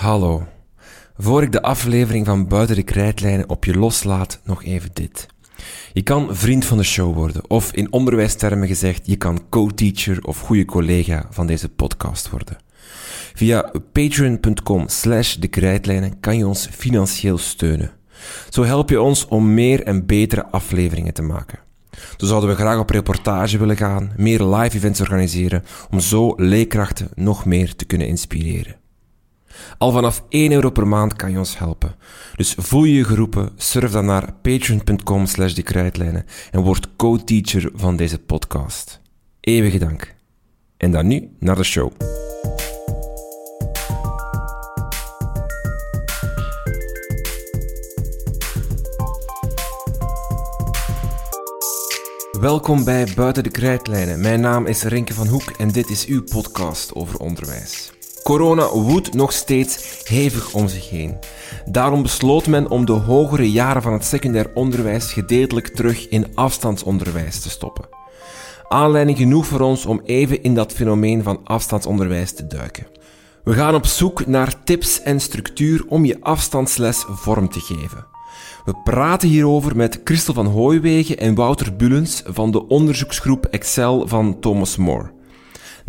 Hallo. Voor ik de aflevering van Buiten de Krijtlijnen op je loslaat, nog even dit. Je kan vriend van de show worden, of in onderwijstermen gezegd, je kan co-teacher of goede collega van deze podcast worden. Via patreon.com slash de krijtlijnen kan je ons financieel steunen. Zo help je ons om meer en betere afleveringen te maken. Zo zouden we graag op reportage willen gaan, meer live events organiseren, om zo leerkrachten nog meer te kunnen inspireren. Al vanaf 1 euro per maand kan je ons helpen. Dus voel je je geroepen, surf dan naar patreon.com slash de en word co-teacher van deze podcast. Eeuwige dank. En dan nu naar de show. Welkom bij Buiten de Krijtlijnen. Mijn naam is Renke van Hoek en dit is uw podcast over onderwijs. Corona woedt nog steeds hevig om zich heen. Daarom besloot men om de hogere jaren van het secundair onderwijs gedeeltelijk terug in afstandsonderwijs te stoppen. Aanleiding genoeg voor ons om even in dat fenomeen van afstandsonderwijs te duiken. We gaan op zoek naar tips en structuur om je afstandsles vorm te geven. We praten hierover met Christel van Hooiwegen en Wouter Bullens van de onderzoeksgroep Excel van Thomas More.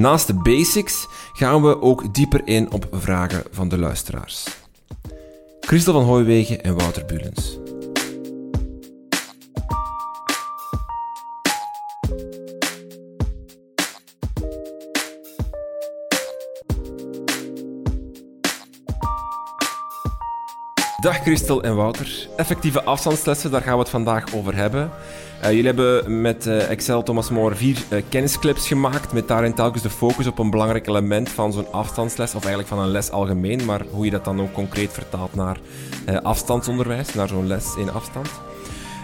Naast de basics gaan we ook dieper in op vragen van de luisteraars. Christel van Hooiwegen en Wouter Bulens. Dag Christel en Wouter. Effectieve afstandslessen, daar gaan we het vandaag over hebben. Uh, jullie hebben met uh, Excel Thomas More vier uh, kennisclips gemaakt, met daarin telkens de focus op een belangrijk element van zo'n afstandsles, of eigenlijk van een les algemeen, maar hoe je dat dan ook concreet vertaalt naar afstandsonderwijs, naar zo'n les in afstand.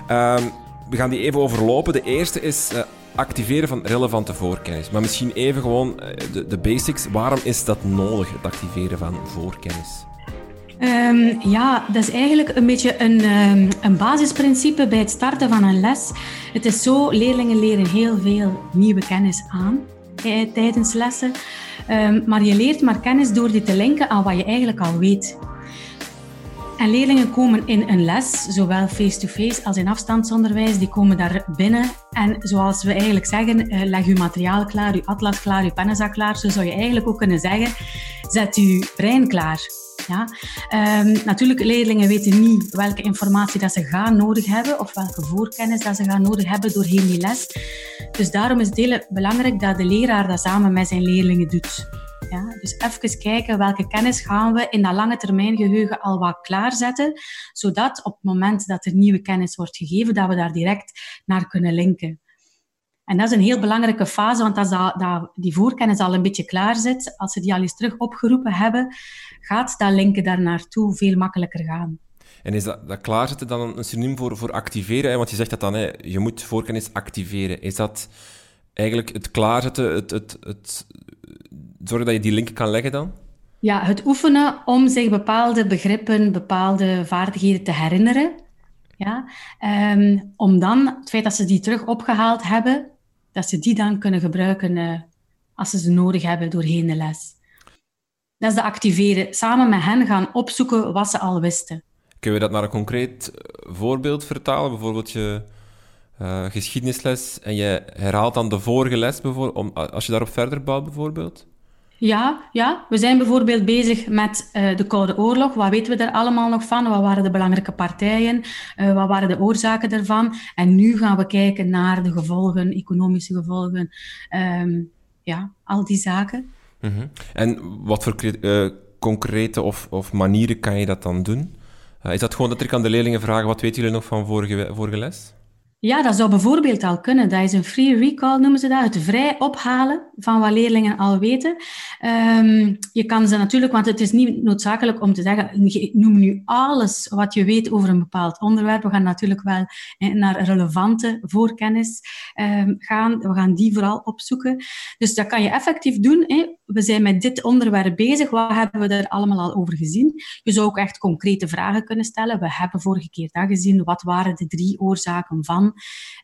Ehm, we gaan die even overlopen. De eerste is activeren van relevante voorkennis. Maar misschien even gewoon de, de basics. Waarom is dat nodig, het activeren van voorkennis? Um, ja, dat is eigenlijk een beetje een, um, een basisprincipe bij het starten van een les. Het is zo, leerlingen leren heel veel nieuwe kennis aan tijdens lessen. Um, maar je leert maar kennis door die te linken aan wat je eigenlijk al weet. En leerlingen komen in een les, zowel face-to-face als in afstandsonderwijs, die komen daar binnen. En zoals we eigenlijk zeggen, uh, leg je materiaal klaar, je atlas klaar, je pennenzak klaar. Zo zou je eigenlijk ook kunnen zeggen, zet je brein klaar. Ja. Um, natuurlijk, leerlingen weten niet welke informatie dat ze gaan nodig hebben of welke voorkennis dat ze gaan nodig hebben doorheen die les. Dus daarom is het belangrijk dat de leraar dat samen met zijn leerlingen doet. Ja, dus even kijken welke kennis gaan we in dat lange termijn geheugen al wat klaarzetten, zodat op het moment dat er nieuwe kennis wordt gegeven, dat we daar direct naar kunnen linken. En dat is een heel belangrijke fase, want als dat, die voorkennis al een beetje klaar zit, als ze die al eens terug opgeroepen hebben, gaat dat linken daar naartoe veel makkelijker gaan. En is dat, dat klaarzetten dan een synoniem voor, voor activeren? Hè? Want je zegt dat dan, hè, je moet voorkennis activeren. Is dat eigenlijk het klaarzetten, het, het, het zorgen dat je die link kan leggen dan? Ja, het oefenen om zich bepaalde begrippen, bepaalde vaardigheden te herinneren. Ja? Um, om dan, het feit dat ze die terug opgehaald hebben, dat ze die dan kunnen gebruiken uh, als ze ze nodig hebben doorheen de les. Dat is de activeren. Samen met hen gaan opzoeken wat ze al wisten. Kunnen we dat naar een concreet eh, voorbeeld vertalen? Bijvoorbeeld je uh, geschiedenisles en je herhaalt dan de vorige les, om, als je daarop verder bouwt bijvoorbeeld? Ja, ja, we zijn bijvoorbeeld bezig met uh, de Koude Oorlog. Wat weten we daar allemaal nog van? Wat waren de belangrijke partijen? Uh, wat waren de oorzaken daarvan? En nu gaan we kijken naar de gevolgen, economische gevolgen, um, ja, al die zaken. Mm -hmm. En wat voor uh, concrete of, of, manieren kan je dat dan doen? is dat gewoon dat ik aan de leerlingen vragen, wat weten jullie nog van vorige, vorige les? Ja, dat zou bijvoorbeeld al kunnen. Dat is een free recall, noemen ze dat. Het vrij ophalen van wat leerlingen al weten. Um, je kan ze natuurlijk, want het is niet noodzakelijk om te zeggen, noem nu alles wat je weet over een bepaald onderwerp. We gaan natuurlijk wel naar relevante voorkennis um, gaan. We gaan die vooral opzoeken. Dus dat kan je effectief doen. Hè. We zijn met dit onderwerp bezig. Wat hebben we er allemaal al over gezien? Je zou ook echt concrete vragen kunnen stellen. We hebben vorige keer dat gezien. Wat waren de drie oorzaken van?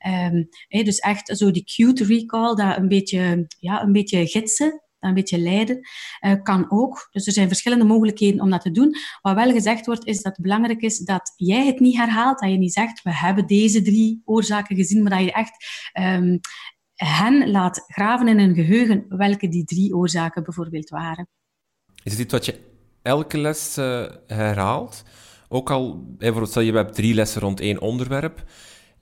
Um, dus echt zo die cute recall, dat een beetje, ja, een beetje gidsen een beetje leiden. Uh, kan ook. Dus er zijn verschillende mogelijkheden om dat te doen. Wat wel gezegd wordt, is dat het belangrijk is dat jij het niet herhaalt. Dat je niet zegt, we hebben deze drie oorzaken gezien, maar dat je echt um, hen laat graven in hun geheugen welke die drie oorzaken bijvoorbeeld waren. Is het wat je elke les uh, herhaalt? Ook al, bijvoorbeeld, stel je hebt drie lessen rond één onderwerp.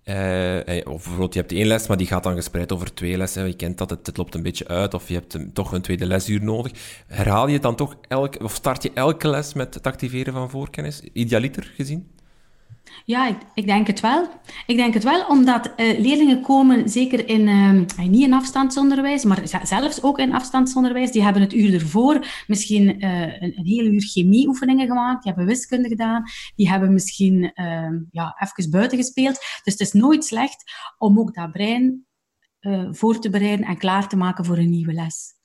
Uh, of bijvoorbeeld, je hebt één les, maar die gaat dan gespreid over twee lessen. Je kent dat, het, het loopt een beetje uit, of je hebt toch een tweede lesuur nodig. Herhaal je dan toch elke, of start je elke les met het activeren van voorkennis, idealiter gezien? Ja, ik, denk het wel. Ik denk het wel, omdat uh, leerlingen komen, zeker in, uh, niet in afstandsonderwijs, maar zelfs ook in afstandsonderwijs, die hebben het uur ervoor misschien uh, een, een hele uur chemieoefeningen gemaakt, die hebben wiskunde gedaan, die hebben misschien ehm, ja, even buiten gespeeld. Dus het is nooit slecht om ook dat brein voor te bereiden en klaar te maken voor een nieuwe les.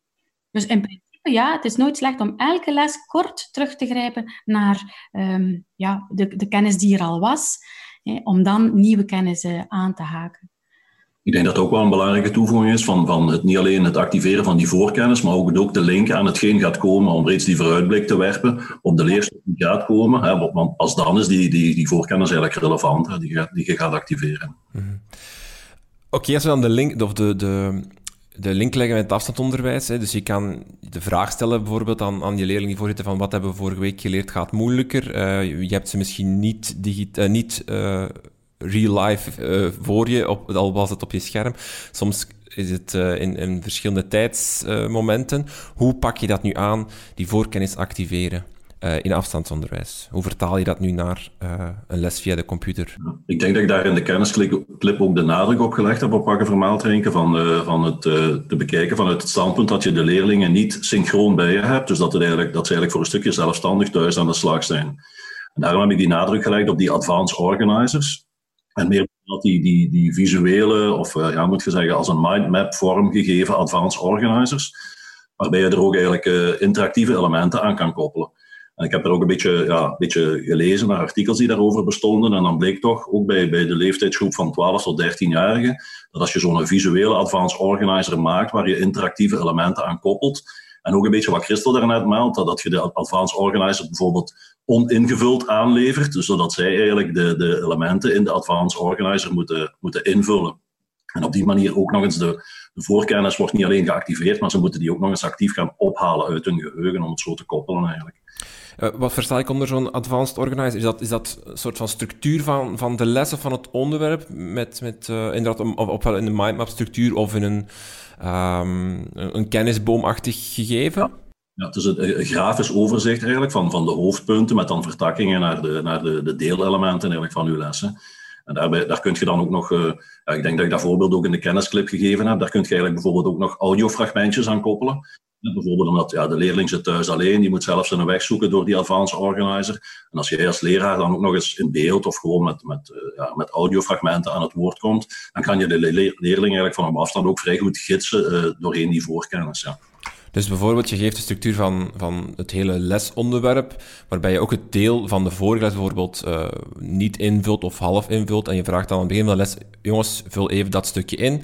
Dus in principe ja, het is nooit slecht om elke les kort terug te grijpen naar um, ja, de, de kennis die er al was, hè, om dan nieuwe kennis uh, aan te haken. Ik denk dat het ook wel een belangrijke toevoeging is van, van het, niet alleen het activeren van die voorkennis, maar ook, ook de link aan hetgeen gaat komen om reeds die vooruitblik te werpen op de leerstof die gaat komen. Hè, want pas dan is die, die, die voorkennis eigenlijk relevant, hè, die, gaat, die je gaat activeren. Mm -hmm. Oké, okay, als we dan de link, of de, de, de link leggen met het afstandsonderwijs. Hè. Dus je kan de vraag stellen bijvoorbeeld aan, aan je leerlingen voorzitten van wat hebben we vorige week geleerd gaat moeilijker. Uh, je hebt ze misschien niet, uh, niet uh, real life voor je, op, al was het op je scherm. Soms is het in, in verschillende tijdsmomenten. Hoe pak je dat nu aan, die voorkennis activeren? Uh, in afstandsonderwijs. Hoe vertaal je dat nu naar uh, een les via de computer? Ik denk dat ik daar in de kennisclip ook de nadruk op gelegd heb op pakken vermaaltrinken, van, uh, van het te bekijken vanuit het standpunt dat je de leerlingen niet synchroon bij je hebt, dus dat, het eigenlijk, dat ze eigenlijk voor een stukje zelfstandig thuis aan de slag zijn. En daarom heb ik die nadruk gelegd op die advanced organizers. En meer die, die, die visuele, of ja, moet je zeggen, als een mindmap vormgegeven advanced organizers, waarbij je er ook eigenlijk interactieve elementen aan kan koppelen. En ik heb er ook een beetje, ja, een beetje gelezen naar artikels die daarover bestonden. En dan bleek toch, ook bij, bij de leeftijdsgroep van 12 tot 13-jarigen, dat als je zo'n visuele advanced organizer maakt, waar je interactieve elementen aan koppelt, en ook een beetje wat Christel daarnet meldt, dat, dat je de advanced organizer bijvoorbeeld oningevuld aanlevert, zodat zij eigenlijk de, de elementen in de advanced organizer moeten, moeten invullen. En op die manier ook nog eens de, de voorkennis wordt niet alleen geactiveerd, maar ze moeten die ook nog eens actief gaan ophalen uit hun geheugen om het zo te koppelen eigenlijk. Uh, wat versta ik onder zo'n advanced organizer? Is dat, is dat een soort van structuur van, van de lessen van het onderwerp? Met, met uh, inderdaad, of, ofwel in de mindmap structuur of in een, um, een kennisboomachtig gegeven? Ja. Het is een, een, grafisch overzicht eigenlijk van, van de hoofdpunten met dan vertakkingen naar de, naar de, de deelelementen eigenlijk van uw lessen. En daarbij, daar kun je dan ook nog, ja, ik denk dat ik dat voorbeeld ook in de kennisclip gegeven heb, daar kun je eigenlijk bijvoorbeeld ook nog audiofragmentjes aan koppelen. Bijvoorbeeld omdat ja, de leerling zit thuis alleen, die moet zelf zijn weg zoeken door die advanced organizer. En als jij als leraar dan ook nog eens in beeld of gewoon met, met, uh, ja, met audiofragmenten aan het woord komt, dan kan je de le leerling eigenlijk van op afstand ook vrij goed gidsen uh, doorheen die voorkennis. Ja. Dus bijvoorbeeld, je geeft de structuur van, van het hele lesonderwerp, waarbij je ook het deel van de vorige bijvoorbeeld uh, niet invult of half invult. En je vraagt dan aan het begin van de les, jongens, vul even dat stukje in.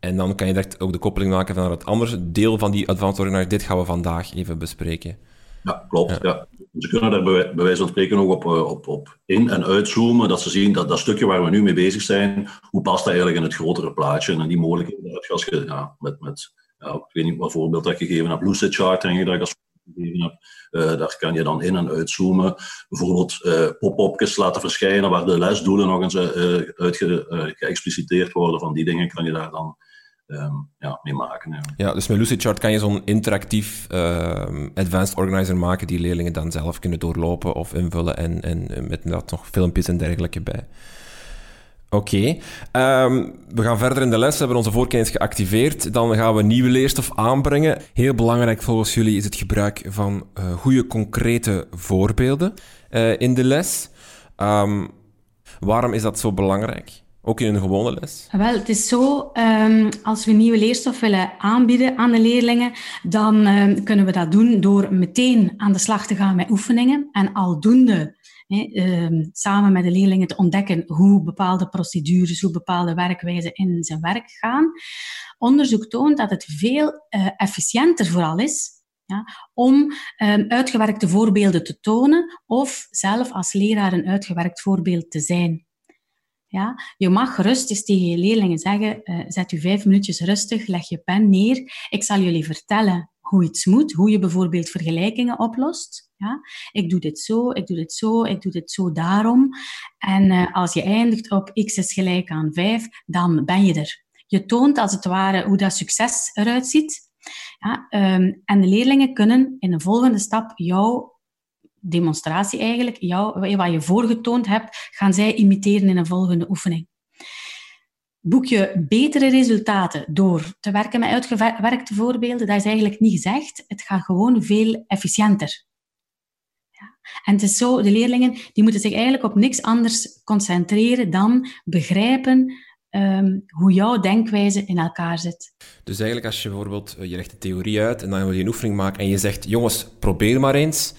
En dan kan je direct ook de koppeling maken naar het andere deel van die advanced organizer. Dit gaan we vandaag even bespreken. Ja, klopt. Ja. Ze kunnen daar bij, wijze van spreken ook op, eh, op, op in- en uitzoomen, dat ze zien dat dat stukje waar we nu mee bezig zijn, hoe past dat eigenlijk in het grotere plaatje? En die mogelijkheden heb je als je ja, met, met ja, ik weet niet wat voorbeeld dat ik gegeven heb, Lucid Chart, denk ik dat ik als gegeven heb. Uh, daar kan je dan in- en uitzoomen. Bijvoorbeeld uh, pop-upjes laten verschijnen waar de lesdoelen nog eens uh, uitge, geëxpliciteerd worden. Van die dingen kan je daar dan um, ja, mee maken. Ja. ja. dus met Lucidchart kan je zo'n interactief uh, advanced organizer maken die leerlingen dan zelf kunnen doorlopen of invullen en, en met inderdaad nog filmpjes en dergelijke bij. Oké. Um, we gaan verder in de les. We hebben onze voorkennis geactiveerd. Dan gaan we nieuwe leerstof aanbrengen. Heel belangrijk volgens jullie is het gebruik van uh, goede concrete voorbeelden uh, in de les. Waarom is dat zo belangrijk? Ook in een gewone les? Wel, het is zo, um, als we nieuwe leerstof willen aanbieden aan de leerlingen, dan um, kunnen we dat doen door meteen aan de slag te gaan met oefeningen en aldoende um, samen met de leerlingen te ontdekken hoe bepaalde procedures, hoe bepaalde werkwijzen in zijn werk gaan. Onderzoek toont dat het veel uh, efficiënter vooral is ja, om uitgewerkte voorbeelden te tonen of zelf als leraar een uitgewerkt voorbeeld te zijn. Ja, je mag gerust eens tegen je leerlingen zeggen, uh, zet u vijf minuutjes rustig, leg je pen neer. Ik zal jullie vertellen hoe iets moet, hoe je bijvoorbeeld vergelijkingen oplost. Ja? Ik doe dit zo, ik doe dit zo, ik doe dit zo daarom. En uh, als je eindigt op x is gelijk aan 5, dan ben je er. Je toont als het ware hoe dat succes eruit ziet. Ja, um, en de leerlingen kunnen in een volgende stap jouw demonstratie eigenlijk, jou, wat je voorgetoond hebt, gaan zij imiteren in een volgende oefening. Boek je betere resultaten door te werken met uitgewerkte voorbeelden? Dat is eigenlijk niet gezegd. Het gaat gewoon veel efficiënter. Ja. En het is zo, de leerlingen die moeten zich eigenlijk op niks anders concentreren dan begrijpen um, hoe jouw denkwijze in elkaar zit. Dus eigenlijk als je bijvoorbeeld, eh, je legt de theorie uit en dan wil je een oefening maken en je zegt, jongens, probeer maar eens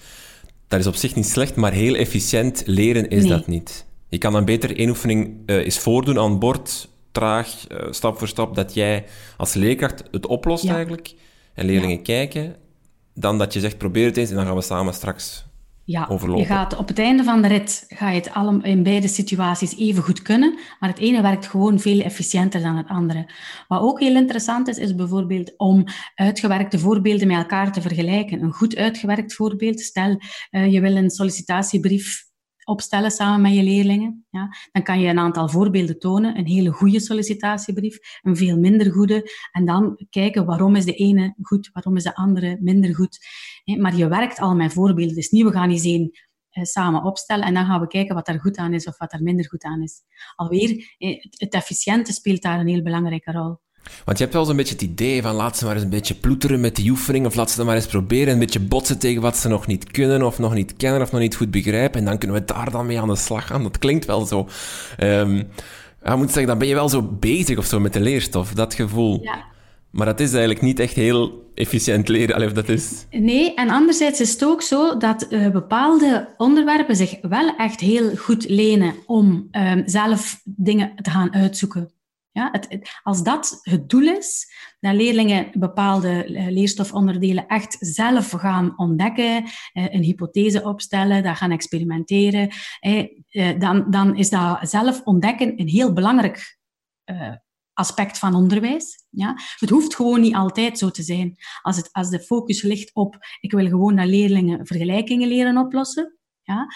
dat is op zich niet slecht, maar heel efficiënt leren is dat niet. Je kan dan beter één oefening uh, eens voordoen aan bord, traag, uh, stap voor stap, dat jij als leerkracht het oplost eigenlijk. En leerlingen kijken, dan dat je zegt, probeer het eens en dan gaan we samen straks ja, overlopen. je gaat op het einde van de rit ga je het allemaal in beide situaties even goed kunnen, maar het ene werkt gewoon veel efficiënter dan het andere. Wat ook heel interessant is, is bijvoorbeeld om uitgewerkte voorbeelden met elkaar te vergelijken. Een goed uitgewerkt voorbeeld, stel uh, je wil een sollicitatiebrief opstellen samen met je leerlingen. Ja. Dan kan je een aantal voorbeelden tonen. Een hele goede sollicitatiebrief, een veel minder goede. En dan kijken waarom is de ene goed, waarom is de andere minder goed. Maar je werkt al met voorbeelden. Dus niet we gaan eens één eh, samen opstellen en dan gaan we kijken wat er goed aan is of wat er minder goed aan is. Alweer, het efficiënte speelt daar een heel belangrijke rol. Want je hebt wel zo'n beetje het idee van laat ze maar eens een beetje ploeteren met die oefening of laat ze dan maar eens proberen een beetje botsen tegen wat ze nog niet kunnen of nog niet kennen of nog niet goed begrijpen en dan kunnen we daar dan mee aan de slag gaan. Dat klinkt wel zo. Um, ja, moet zeggen, dan ben je wel zo bezig of zo met de leerstof, dat gevoel. Ja. Maar dat is eigenlijk niet echt heel efficiënt leren. Allee, dat is... Nee, en anderzijds is het ook zo dat uh, bepaalde onderwerpen zich wel echt heel goed lenen om uh, zelf dingen te gaan uitzoeken. Ja, als dat het doel is, dat leerlingen bepaalde eh, leerstofonderdelen echt zelf gaan ontdekken, eh, een hypothese opstellen, dat gaan experimenteren, eh, dan, dan is dat zelf ontdekken een heel belangrijk aspect van onderwijs. Ja? Het hoeft gewoon niet altijd zo te zijn. Als, het, als de focus ligt op, ik wil gewoon dat leerlingen vergelijkingen leren oplossen, ja?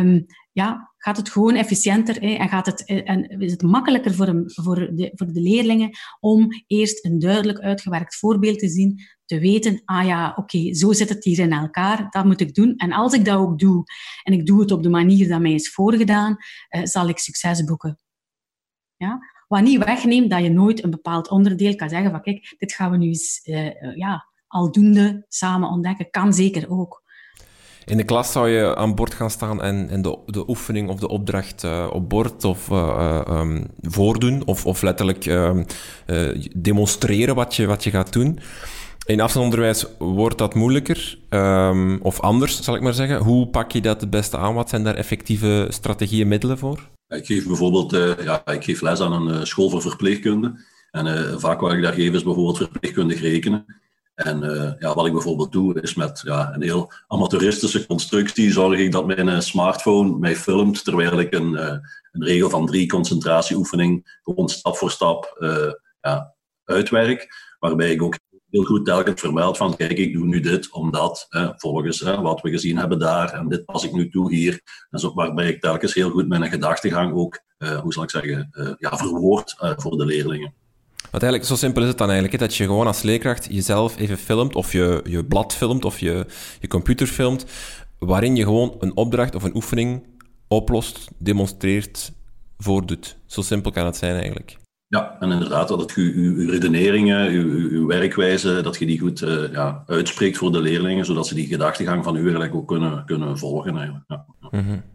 Um, ja, gaat het gewoon efficiënter hè, en, gaat het, eh, en is het makkelijker voor, hem, voor, de, voor de leerlingen om eerst een duidelijk uitgewerkt voorbeeld te zien, te weten, ah ja, oké, zo zit het hier in elkaar, dat moet ik doen. En als ik dat ook doe, en ik doe het op de manier dat mij is voorgedaan, uh, zal ik succes boeken. Ja? Wat niet wegneemt dat je nooit een bepaald onderdeel kan zeggen van, kijk, dit gaan we nu eens uh, ja, aldoende samen ontdekken, kan zeker ook. In de klas zou je aan bord gaan staan en, de, de oefening of de opdracht uh, op bord of uh, um, voordoen, of, of letterlijk uh, demonstreren wat je, wat je gaat doen. In afstandsonderwijs wordt dat moeilijker, um, of anders zal ik maar zeggen. Hoe pak je dat het beste aan? Wat zijn daar effectieve strategieën, middelen voor? Ik geef bijvoorbeeld ja, ik geef les aan een school voor verpleegkunde. En vaak waar ik daar geef is bijvoorbeeld verpleegkundig rekenen. En uh, ja, wat ik bijvoorbeeld doe, is met ja, een heel amateuristische constructie zorg ik dat mijn uh, smartphone mij filmt terwijl ik een, uh, een regel van drie concentratieoefening gewoon stap voor stap ja, uitwerk. Waarbij ik ook heel goed telkens vermeld van kijk, ik doe nu dit omdat volgens wat we gezien hebben daar en dit pas ik nu toe hier. En zo, waarbij ik telkens heel goed mijn gedachtegang ook, hoe zal ik zeggen, ja, verwoord voor de leerlingen. Eigenlijk, zo simpel is het dan eigenlijk, dat je gewoon als leerkracht jezelf even filmt, of je, je blad filmt, of je, je computer filmt, waarin je gewoon een opdracht of een oefening oplost, demonstreert, voordoet. Zo simpel kan het zijn eigenlijk. Ja, en inderdaad, dat je uw, redeneringen, uw, uw, werkwijze, dat je die goed uh, ja, uitspreekt voor de leerlingen, zodat ze die gedachtegang van u eigenlijk ook kunnen, kunnen volgen. Eigenlijk. Ja. Mm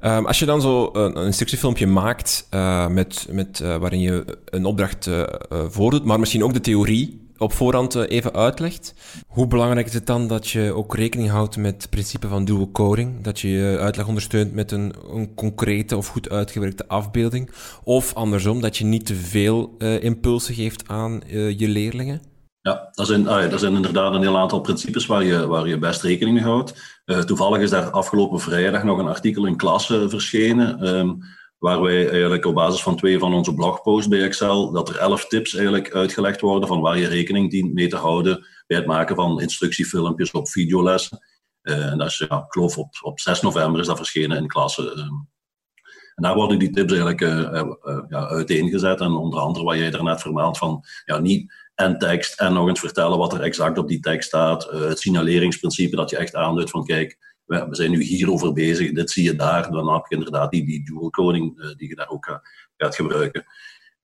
Ehm, als je dan zo een, een instructiefilmpje maakt uh, met, met, uh, waarin je een opdracht uh, voordoet, maar misschien ook de theorie op voorhand even uitlegt, hoe belangrijk is het dan dat je ook rekening houdt met het principe van dual coding? Dat je je uitleg ondersteunt met een, een concrete of goed uitgewerkte afbeelding? Of andersom, dat je niet te veel impulsen geeft aan je leerlingen? Ja, dat zijn, zijn inderdaad een heel aantal principes waar je, waar je best rekening mee houdt. Uh, toevallig is daar afgelopen vrijdag nog een artikel in klasse verschenen, um, waar wij eigenlijk op basis van twee van onze blogposts bij Excel, dat er elf tips eigenlijk uitgelegd worden van waar je rekening dient mee te houden bij het maken van instructiefilmpjes op videolessen. Uh, en dat is, ik geloof op, op 6 november is dat verschenen in klasse. Um, en daar worden die tips eigenlijk uh, ja, uiteengezet. En onder andere wat jij daarnet vermeld van ja, niet en tekst en nog eens vertellen wat er exact op die tekst staat. Uh, het signaleringsprincipe dat je echt aanduidt van kijk, we, zijn nu hierover bezig, dit zie je daar. Dan heb je inderdaad die, die dual coding uh, die je daar ook uh, gaat gebruiken.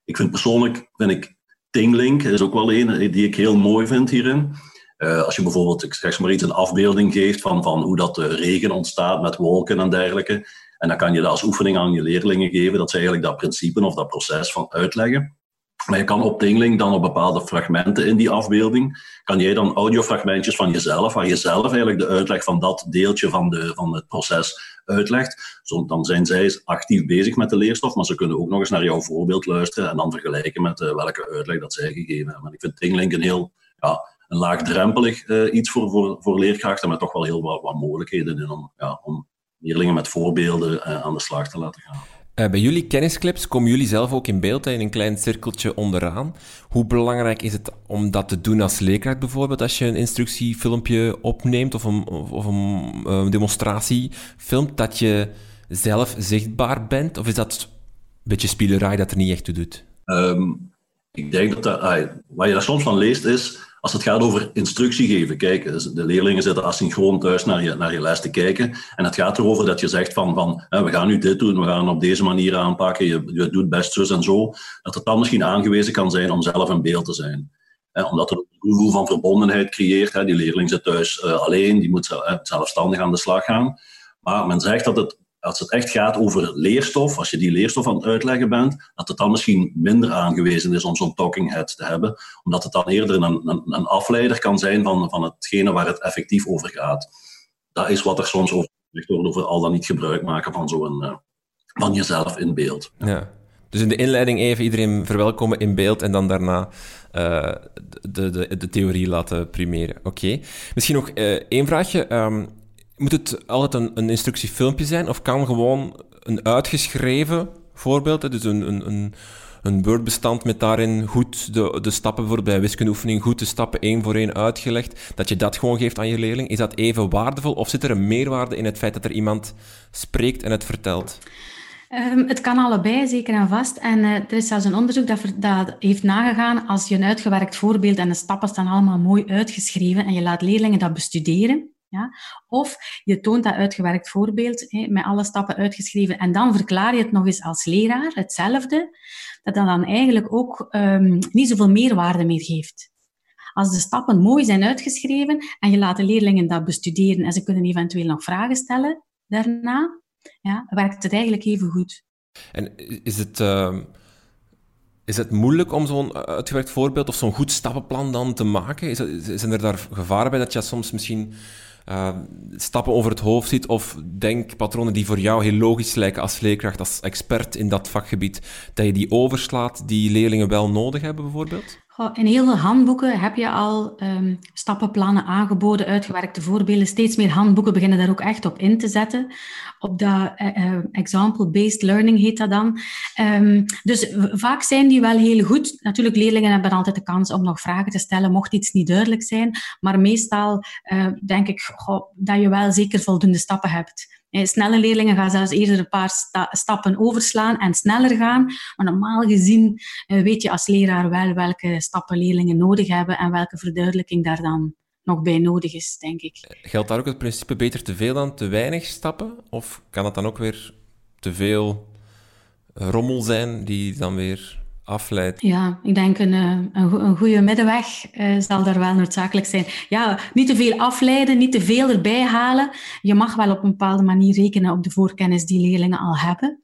Ik vind persoonlijk, vind ik Tinglink is ook wel een die ik heel mooi vind hierin. als je bijvoorbeeld, ik zeg maar iets, een afbeelding geeft van, van hoe dat de regen ontstaat met wolken en dergelijke. En dan kan je dat als oefening aan je leerlingen geven, dat ze eigenlijk dat principe of dat proces van uitleggen. Maar je kan op Tingling dan op bepaalde fragmenten in die afbeelding, kan jij dan audiofragmentjes van jezelf, waar je zelf eigenlijk de uitleg van dat deeltje van, de, van het proces uitlegt. Zo, dan zijn zij actief bezig met de leerstof, maar ze kunnen ook nog eens naar jouw voorbeeld luisteren en dan vergelijken met uh, welke uitleg dat zij gegeven hebben. ik vind Tingling een heel ja, een laagdrempelig uh, iets voor, voor, voor leerkrachten, maar toch wel heel wat, wat mogelijkheden in om, ja, om leerlingen met voorbeelden uh, aan de slag te laten gaan. Uh, bij jullie kennisclips komen jullie zelf ook in beeld, in een klein cirkeltje onderaan. Hoe belangrijk is het om dat te doen als leerkracht bijvoorbeeld, als je een instructiefilmpje opneemt of een, of een uh, demonstratie filmt, dat je zelf zichtbaar bent? Of is dat een beetje spielerij dat er niet echt toe doet? Um, ik denk dat, dat wat je daar soms van leest is als het gaat over instructie geven, kijk, dus de leerlingen zitten asynchroon thuis naar je, naar je les te kijken. En het gaat erover dat je zegt van, van we gaan nu dit doen, we gaan op deze manier aanpakken, je, doet best zus en zo. Dat het dan misschien aangewezen kan zijn om zelf een beeld te zijn. omdat het een gevoel van verbondenheid creëert. Die leerling zit thuis uh, alleen, die moet zelfstandig aan de slag gaan. Maar men zegt dat het als het echt gaat over leerstof, als je die leerstof aan het uitleggen bent, dat het dan misschien minder aangewezen is om zo'n talking head te hebben, omdat het dan eerder een, een, een afleider kan zijn van, van hetgene waar het effectief over gaat. Dat is wat er soms over gezegd wordt, over al dan niet gebruik maken van zo'n uh, van jezelf in beeld. Ja. Dus in de inleiding even iedereen verwelkomen in beeld en dan daarna uh, de, de, de theorie laten primeren. Oké. Misschien nog uh, één vraagje. Um, moet het altijd een, een instructiefilmpje zijn? Of kan gewoon een uitgeschreven voorbeeld, dus een, een, een, een Word-bestand met daarin goed de, de stappen, bijvoorbeeld bij wiskundeoefening, goed de stappen één voor één uitgelegd, dat je dat gewoon geeft aan je leerling? Is dat even waardevol of zit er een meerwaarde in het feit dat er iemand spreekt en het vertelt? Um, het kan allebei, zeker en vast. En uh, er is zelfs een onderzoek dat, dat, heeft nagegaan als je een uitgewerkt voorbeeld en de stappen staan allemaal mooi uitgeschreven en je laat leerlingen dat bestuderen, ja? Of je toont dat uitgewerkt voorbeeld met alle stappen uitgeschreven en dan verklaar je het nog eens als leraar, hetzelfde, dat dat dan eigenlijk ook um, niet zoveel meerwaarde meer geeft. Als de stappen mooi zijn uitgeschreven en je laat de leerlingen dat bestuderen en ze kunnen eventueel nog vragen stellen daarna, ja, werkt het eigenlijk even goed. En is het... Uh... Is het moeilijk om zo'n uitgewerkt voorbeeld of zo'n goed stappenplan dan te maken? Is zijn er daar gevaren bij dat je soms misschien uh, stappen over het hoofd ziet of denkpatronen die voor jou heel logisch lijken als leerkracht, als expert in dat vakgebied, dat je die overslaat die leerlingen wel nodig hebben bijvoorbeeld? In heel veel handboeken heb je al um, stappenplannen aangeboden, uitgewerkte voorbeelden. Steeds meer handboeken beginnen daar ook echt op in te zetten. Op dat uh, example-based learning heet dat dan. Um, dus vaak zijn die wel heel goed. Natuurlijk, leerlingen hebben altijd de kans om nog vragen te stellen, mocht iets niet duidelijk zijn. Maar meestal uh, denk ik dat je wel zeker voldoende stappen hebt. Eh, snelle leerlingen gaan zelfs eerder een paar sta stappen overslaan en sneller gaan. Maar normaal gezien weet je als leraar wel welke stappen leerlingen nodig hebben en welke verduidelijking daar dan nog bij nodig is, denk ik. Geldt daar ook het principe beter te veel dan te weinig stappen? Of kan het dan ook weer te veel rommel zijn die dan weer afleidt? Ja, ik denk een, eh, een, een goede middenweg uh, zal daar wel noodzakelijk zijn. Ja, niet te veel afleiden, niet te veel erbij halen. Je mag wel op een bepaalde manier rekenen op de voorkennis die leerlingen al hebben.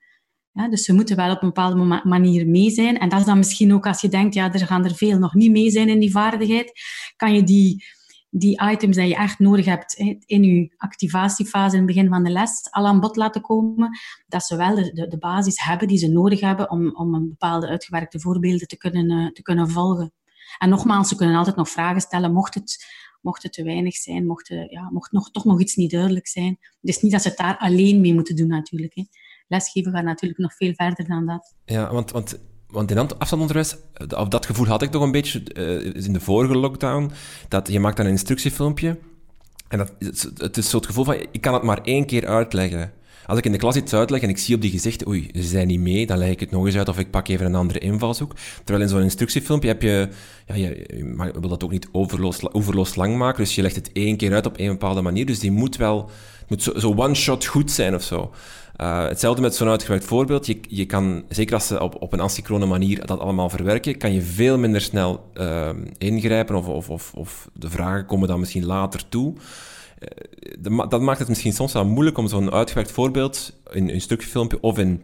Ja, dus ze moeten wel op een bepaalde manier mee zijn. En dat is dan misschien ook als je denkt, ja, er gaan er veel nog niet mee zijn in die vaardigheid, kan je die die items die je echt nodig hebt in je activatiefase in het begin van de les al aan bod laten komen, dat ze wel de, de, basis hebben die ze nodig hebben om, om een bepaalde uitgewerkte voorbeelden te kunnen, uh, te kunnen volgen. En nogmaals, ze kunnen altijd nog vragen stellen, mocht het, mocht het te weinig zijn, mocht, ja, mocht nog, toch nog iets niet duidelijk zijn. Het is niet dat ze het daar alleen mee moeten doen natuurlijk. Hè. Lesgeven gaat natuurlijk nog veel verder dan dat. Ja, want, want want in afstandsonderwijs, of dat gevoel had ik toch een beetje uh, in de vorige lockdown, dat je maakt dan een instructiefilmpje en dat, het is zo het gevoel van, ik kan het maar één keer uitleggen. Als ik in de klas iets uitleg en ik zie op die gezichten, oei, ze zijn niet mee, dan leg ik het nog eens uit of ik pak even een andere invalshoek. Terwijl in zo'n instructiefilmpje heb je, ja, je, wil dat ook niet overloos, overloos lang maken, dus je legt het één keer uit op een bepaalde manier, dus die moet wel, moet zo, zo one-shot goed zijn of zo. Uh, hetzelfde met zo'n uitgewerkt voorbeeld. Je, je kan, zeker als ze op, op een asynchrone manier dat allemaal verwerken, kan je veel minder snel uh, ingrijpen of, of, of, of, de vragen komen dan misschien later toe. Uh, dat maakt het misschien soms wel moeilijk om zo'n uitgewerkt voorbeeld in een stukje filmpje of in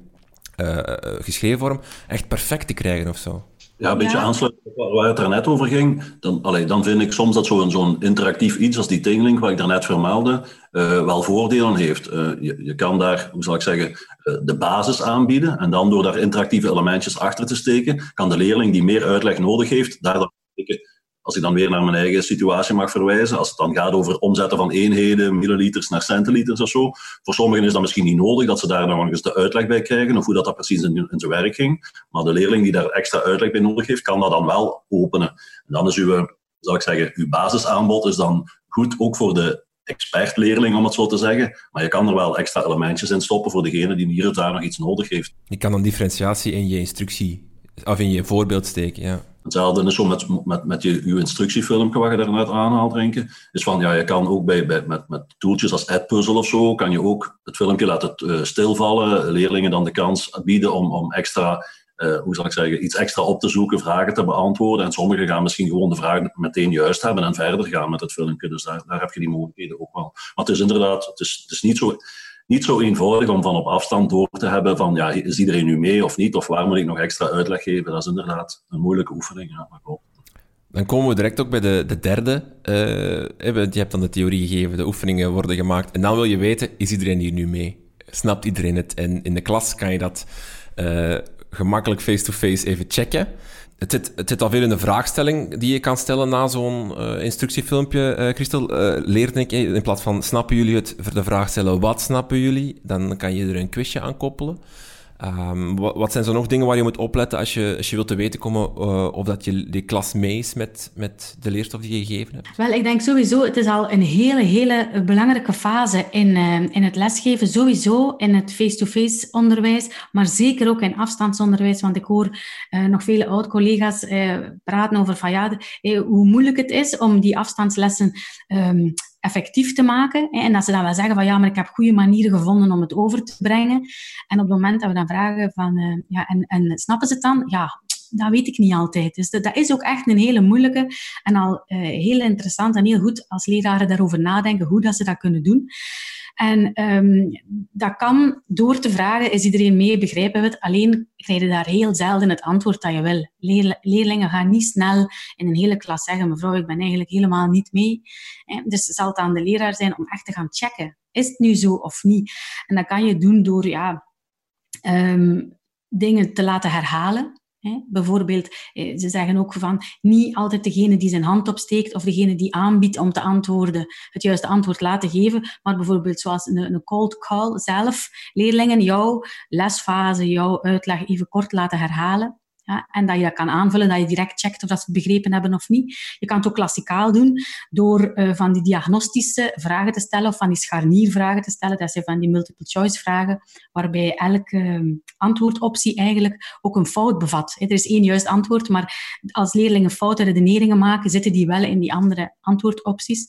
geschreven vorm echt perfect te krijgen of zo. Ja, een beetje ja. aansluiten waar het er net over ging. Dan, allee, dan vind ik soms dat zo'n zo'n interactief iets als die tingling, wat ik daarnet vermeldde, uh, wel voordelen heeft. Uh, je, je kan daar, hoe zal ik zeggen, uh, de basis aanbieden. En dan door daar interactieve elementjes achter te steken, kan de leerling die meer uitleg nodig heeft, daar dan als ik dan weer naar mijn eigen situatie mag verwijzen, als het dan gaat over omzetten van eenheden, milliliters naar centiliters of zo, voor sommigen is dat misschien niet nodig dat ze daar nog eens de uitleg bij krijgen of hoe dat, dat precies in, zijn werk ging. Maar de leerling die daar extra uitleg bij nodig heeft, kan dat dan wel openen. En dan is uw, zal ik zeggen, uw basisaanbod is dan goed ook voor de expertleerling, om het zo te zeggen. Maar je kan er wel extra elementjes in stoppen voor degene die hier of daar nog iets nodig heeft. Je kan dan differentiatie in je instructie, of in je voorbeeld steken, ja. Hetzelfde is zo met, met, je, je instructiefilmpje wat je daarnet aanhaalt, Renke. Is van, ja, je kan ook bij, met, met toeltjes als AdPuzzle of zo, kan je ook het filmpje laten uh, stilvallen. Leerlingen dan de kans bieden om, om extra, uh, hoe zal ik zeggen, iets extra op te zoeken, vragen te beantwoorden. En sommigen gaan misschien gewoon de vraag meteen juist hebben en verder gaan met het filmpje. Dus daar, daar heb je die mogelijkheden ook wel. Maar het is inderdaad, het is, het is niet zo niet zo eenvoudig om van op afstand door te hebben van ja, is iedereen nu mee of niet, of waar moet ik nog extra uitleg geven. Dat is inderdaad een moeilijke oefening. Maar Dan komen we direct ook bij de, de derde. Uh, je hebt dan de theorie gegeven, de oefeningen worden gemaakt. En dan wil je weten, is iedereen hier nu mee? Snapt iedereen het? En in de klas kan je dat uh, gemakkelijk face-to-face -face even checken. Het zit, het zit alweer in de vraagstelling die je kan stellen na zo'n uh, instructiefilmpje, uh, Christel. Uh, leert ik, in plaats van snappen jullie het, de vraag stellen wat snappen jullie, dan kan je er een quizje aan koppelen. Um, wat, wat, zijn zo nog dingen waar je moet opletten als je, als je wilt te weten komen uh, of dat je die klas mee is met, met de leerstof die je gegeven hebt? Wel, ik denk sowieso, het is al een hele, hele belangrijke fase in, uh, in het lesgeven. Sowieso in het face-to-face onderwijs, maar zeker ook in afstandsonderwijs. Want ik hoor nog vele oud-collega's praten over van ja, hoe moeilijk het is om die afstandslessen um, effectief te maken. En dat ze dan wel zeggen van ja, maar ik heb goede manieren gevonden om het over te brengen. En op het moment dat we dan vragen van uh, ja, en, en snappen ze het dan? Ja, dat weet ik niet altijd. Dus dat, is ook echt een hele moeilijke en al uh, heel interessant en heel goed als leraren daarover nadenken hoe dat ze dat kunnen doen. En um, dat kan door te vragen, is iedereen mee, begrijpen we het? Alleen krijg je daar heel zelden het antwoord dat je wil. leerlingen gaan niet snel in een hele klas zeggen, mevrouw, ik ben eigenlijk helemaal niet mee. Dus zal het aan de leraar zijn om echt te gaan checken. Is het nu zo of niet? En dat kan je doen door ja, um, dingen te laten herhalen. Bijvoorbeeld, eh, ze zeggen ook van niet altijd degene die zijn hand opsteekt of degene die aanbiedt om te antwoorden, het juiste antwoord laten geven, maar bijvoorbeeld zoals een, een cold call zelf, leerlingen jouw lesfase, jouw uitleg even kort laten herhalen. Ja, en dat je dat kan aanvullen, dat je direct checkt of dat ze het begrepen hebben of niet. Je kan het ook klassikaal doen door uh, van die diagnostische vragen te stellen of van die scharniervragen te stellen. Dat zijn van die multiple choice vragen, waarbij elke uh, antwoordoptie eigenlijk ook een fout bevat. Er is één juist antwoord, maar als leerlingen foute redeneringen maken, zitten die wel in die andere antwoordopties.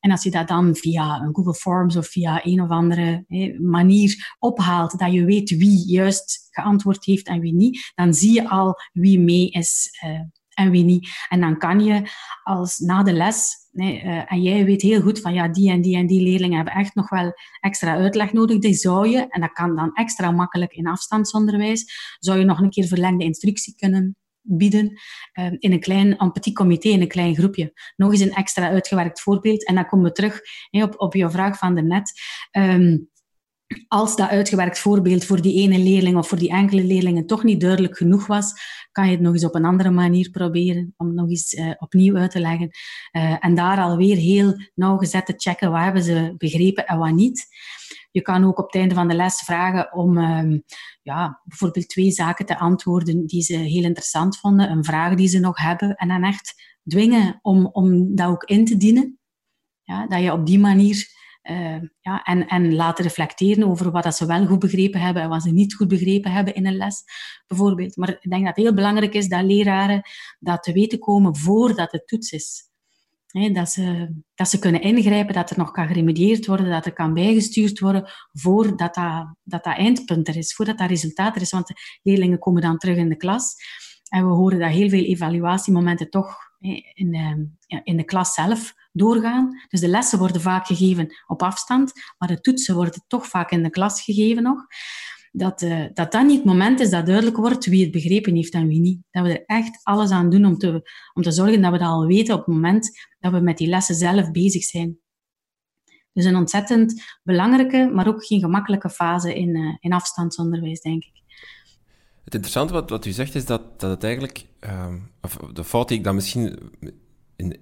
En als je dat dan via een Google Forms of via een of andere manier ophaalt, dat je weet wie juist geantwoord heeft en wie niet, dan zie je al wie mee is uh, en wie niet. En dan kan je als na de les, uh, en jij weet heel goed van ja, die en die en die leerlingen hebben echt nog wel extra uitleg nodig, die zou je, en dat kan dan extra makkelijk in afstandsonderwijs, zou je nog een keer verlengde instructie kunnen bieden uh, in een klein petit comité, in een klein groepje. Nog eens een extra uitgewerkt voorbeeld. En dan komen we terug op, op je vraag van daarnet. Um, als dat uitgewerkt voorbeeld voor die ene leerling of voor die enkele leerlingen toch niet duidelijk genoeg was, kan je het nog eens op een andere manier proberen, om het nog eens uh, opnieuw uit te leggen. Uh, en daar alweer heel nauwgezet te checken wat hebben ze begrepen en wat niet. Je kan ook op het einde van de les vragen om um, ja, bijvoorbeeld twee zaken te antwoorden die ze heel interessant vonden, een vraag die ze nog hebben, en dan echt dwingen om, om dat ook in te dienen. Ja, dat je op die manier uh, ja, en, en laten reflecteren over wat dat ze wel goed begrepen hebben en wat ze niet goed begrepen hebben in een les, bijvoorbeeld. Maar ik denk dat het heel belangrijk is dat leraren dat te weten komen voordat het toets is. Dat, ze, dat ze kunnen ingrijpen, dat er nog kan geremedieerd worden, dat er kan bijgestuurd worden voordat dat, dat, dat eindpunt er is, voordat dat resultaat er is. Want de leerlingen komen dan terug in de klas en we horen dat heel veel evaluatiemomenten toch in, ehm, in de klas zelf doorgaan. Dus de lessen worden vaak gegeven op afstand, maar de toetsen worden toch vaak in de klas gegeven nog. Dat, uh, dat dan niet het moment is dat duidelijk wordt wie het begrepen heeft en wie niet. Dat we er echt alles aan doen om te, om te zorgen dat we dat al weten op het moment dat we met die lessen zelf bezig zijn. Dus een ontzettend belangrijke, maar ook geen gemakkelijke fase in, uh, in afstandsonderwijs, denk ik. Het interessante wat, wat u zegt is dat, dat het eigenlijk, uh, of de fout die ik dan misschien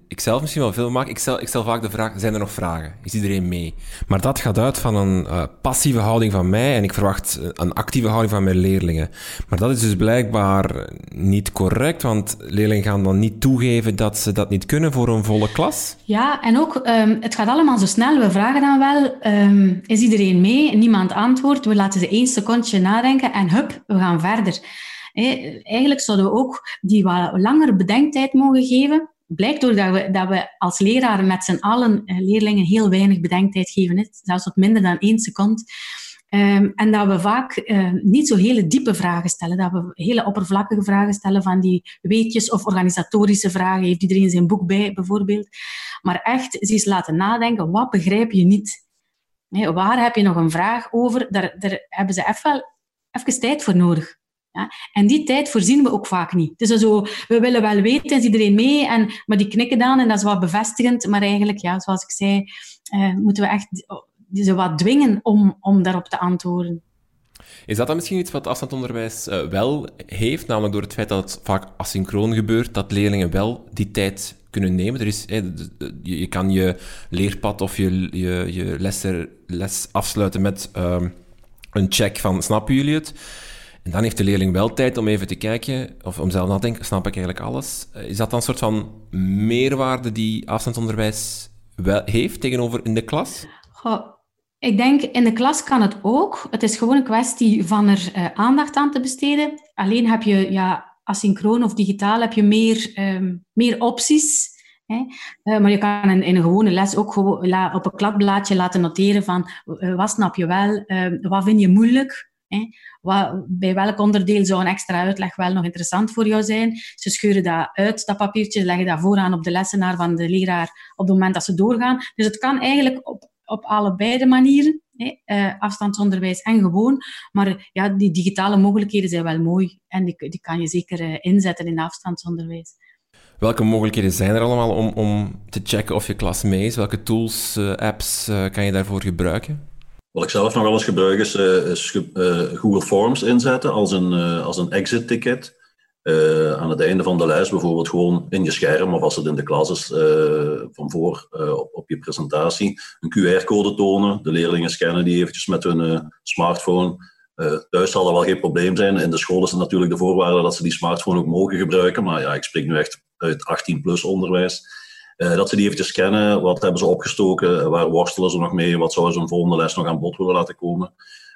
ik zelf misschien wel veel maak. Ik stel, ik stel vaak de vraag, zijn er nog vragen? Is iedereen mee? Maar dat gaat uit van een uh, passieve houding van mij en ik verwacht een actieve houding van mijn leerlingen. Maar dat is dus blijkbaar niet correct, want leerlingen gaan dan niet toegeven dat ze dat niet kunnen voor een volle klas. Ja, en ook, um, het gaat allemaal zo snel. We vragen dan wel, um, is iedereen mee? Niemand antwoordt. We laten ze één secondje nadenken en hup, we gaan verder. Eigenlijk zouden we ook die wat langer bedenktijd mogen geven blijkt door dat we, dat we als leraren met z'n allen eh, leerlingen heel weinig bedenktijd geven, zelfs wat minder dan één seconde. Um, en dat we vaak uh, niet zo hele diepe vragen stellen, dat we hele oppervlakkige vragen stellen van die weetjes of organisatorische vragen. Heeft iedereen zijn boek bij, bijvoorbeeld? Maar echt eens laten nadenken, wat begrijp je niet? Waar heb je nog een vraag over? Daar, daar hebben ze even, even tijd voor nodig. En die tijd voorzien we ook vaak niet. Dus zo, we willen wel weten, is iedereen mee? En, maar die knikken dan en dat is wat bevestigend. Maar eigenlijk, ja, zoals ik zei, uh, moeten we echt ze wat dwingen om, om daarop te antwoorden. Is dat dan misschien iets wat afstandonderwijs uh, wel heeft, namelijk door het feit dat het vaak asynchroon gebeurt, dat leerlingen wel die tijd kunnen nemen? Er is, je, kan je leerpad of je, je, je les, afsluiten met uh, een check van snappen jullie het? En dan heeft de leerling wel tijd om even te kijken, of om zelf na te denken, snap ik eigenlijk alles? Eh, is dat dan een soort van meerwaarde die afstandsonderwijs wel heeft tegenover in de klas? Goh, ik denk, in de klas kan het ook. Het is gewoon een kwestie van er uh, aandacht aan te besteden. Alleen heb je, ja, asynchroon of digitaal, heb je meer, um, meer opties. Hè? Uh, maar je kan in, een gewone les ook gewoon op een kladblaadje laten noteren van wat snap je wel, wat vind je moeilijk, wat, bij welk onderdeel zou een extra uitleg wel nog interessant voor jou zijn? Ze scheuren dat uit, dat papiertje, leggen dat vooraan op de lessenaar van de leraar op het moment dat ze doorgaan. Dus het kan eigenlijk op, op allebei de manieren, uh, afstandsonderwijs en gewoon. Maar ja, die digitale mogelijkheden zijn wel mooi en die, die kan je zeker uh, inzetten in afstandsonderwijs. Welke mogelijkheden zijn er allemaal om, om te checken of je klas mee is? Welke tools, uh, apps kan je daarvoor gebruiken? Wat ik zelf nog wel eens gebruik is, is uh, Google Forms inzetten als een, uh, als een exit ticket. aan het einde van de les bijvoorbeeld gewoon in je scherm of als het in de klas is van voor op, op je presentatie een QR-code tonen. De leerlingen scannen die eventjes met hun smartphone. thuis zal dat wel geen probleem zijn. In de school is het natuurlijk de voorwaarde dat ze die smartphone ook mogen gebruiken. Maar ja, ik spreek nu echt uit 18-plus onderwijs. Uh, dat ze die eventjes kennen. Wat hebben ze opgestoken? Waar worstelen ze nog mee? Wat zouden ze een volgende les nog aan bod willen laten komen?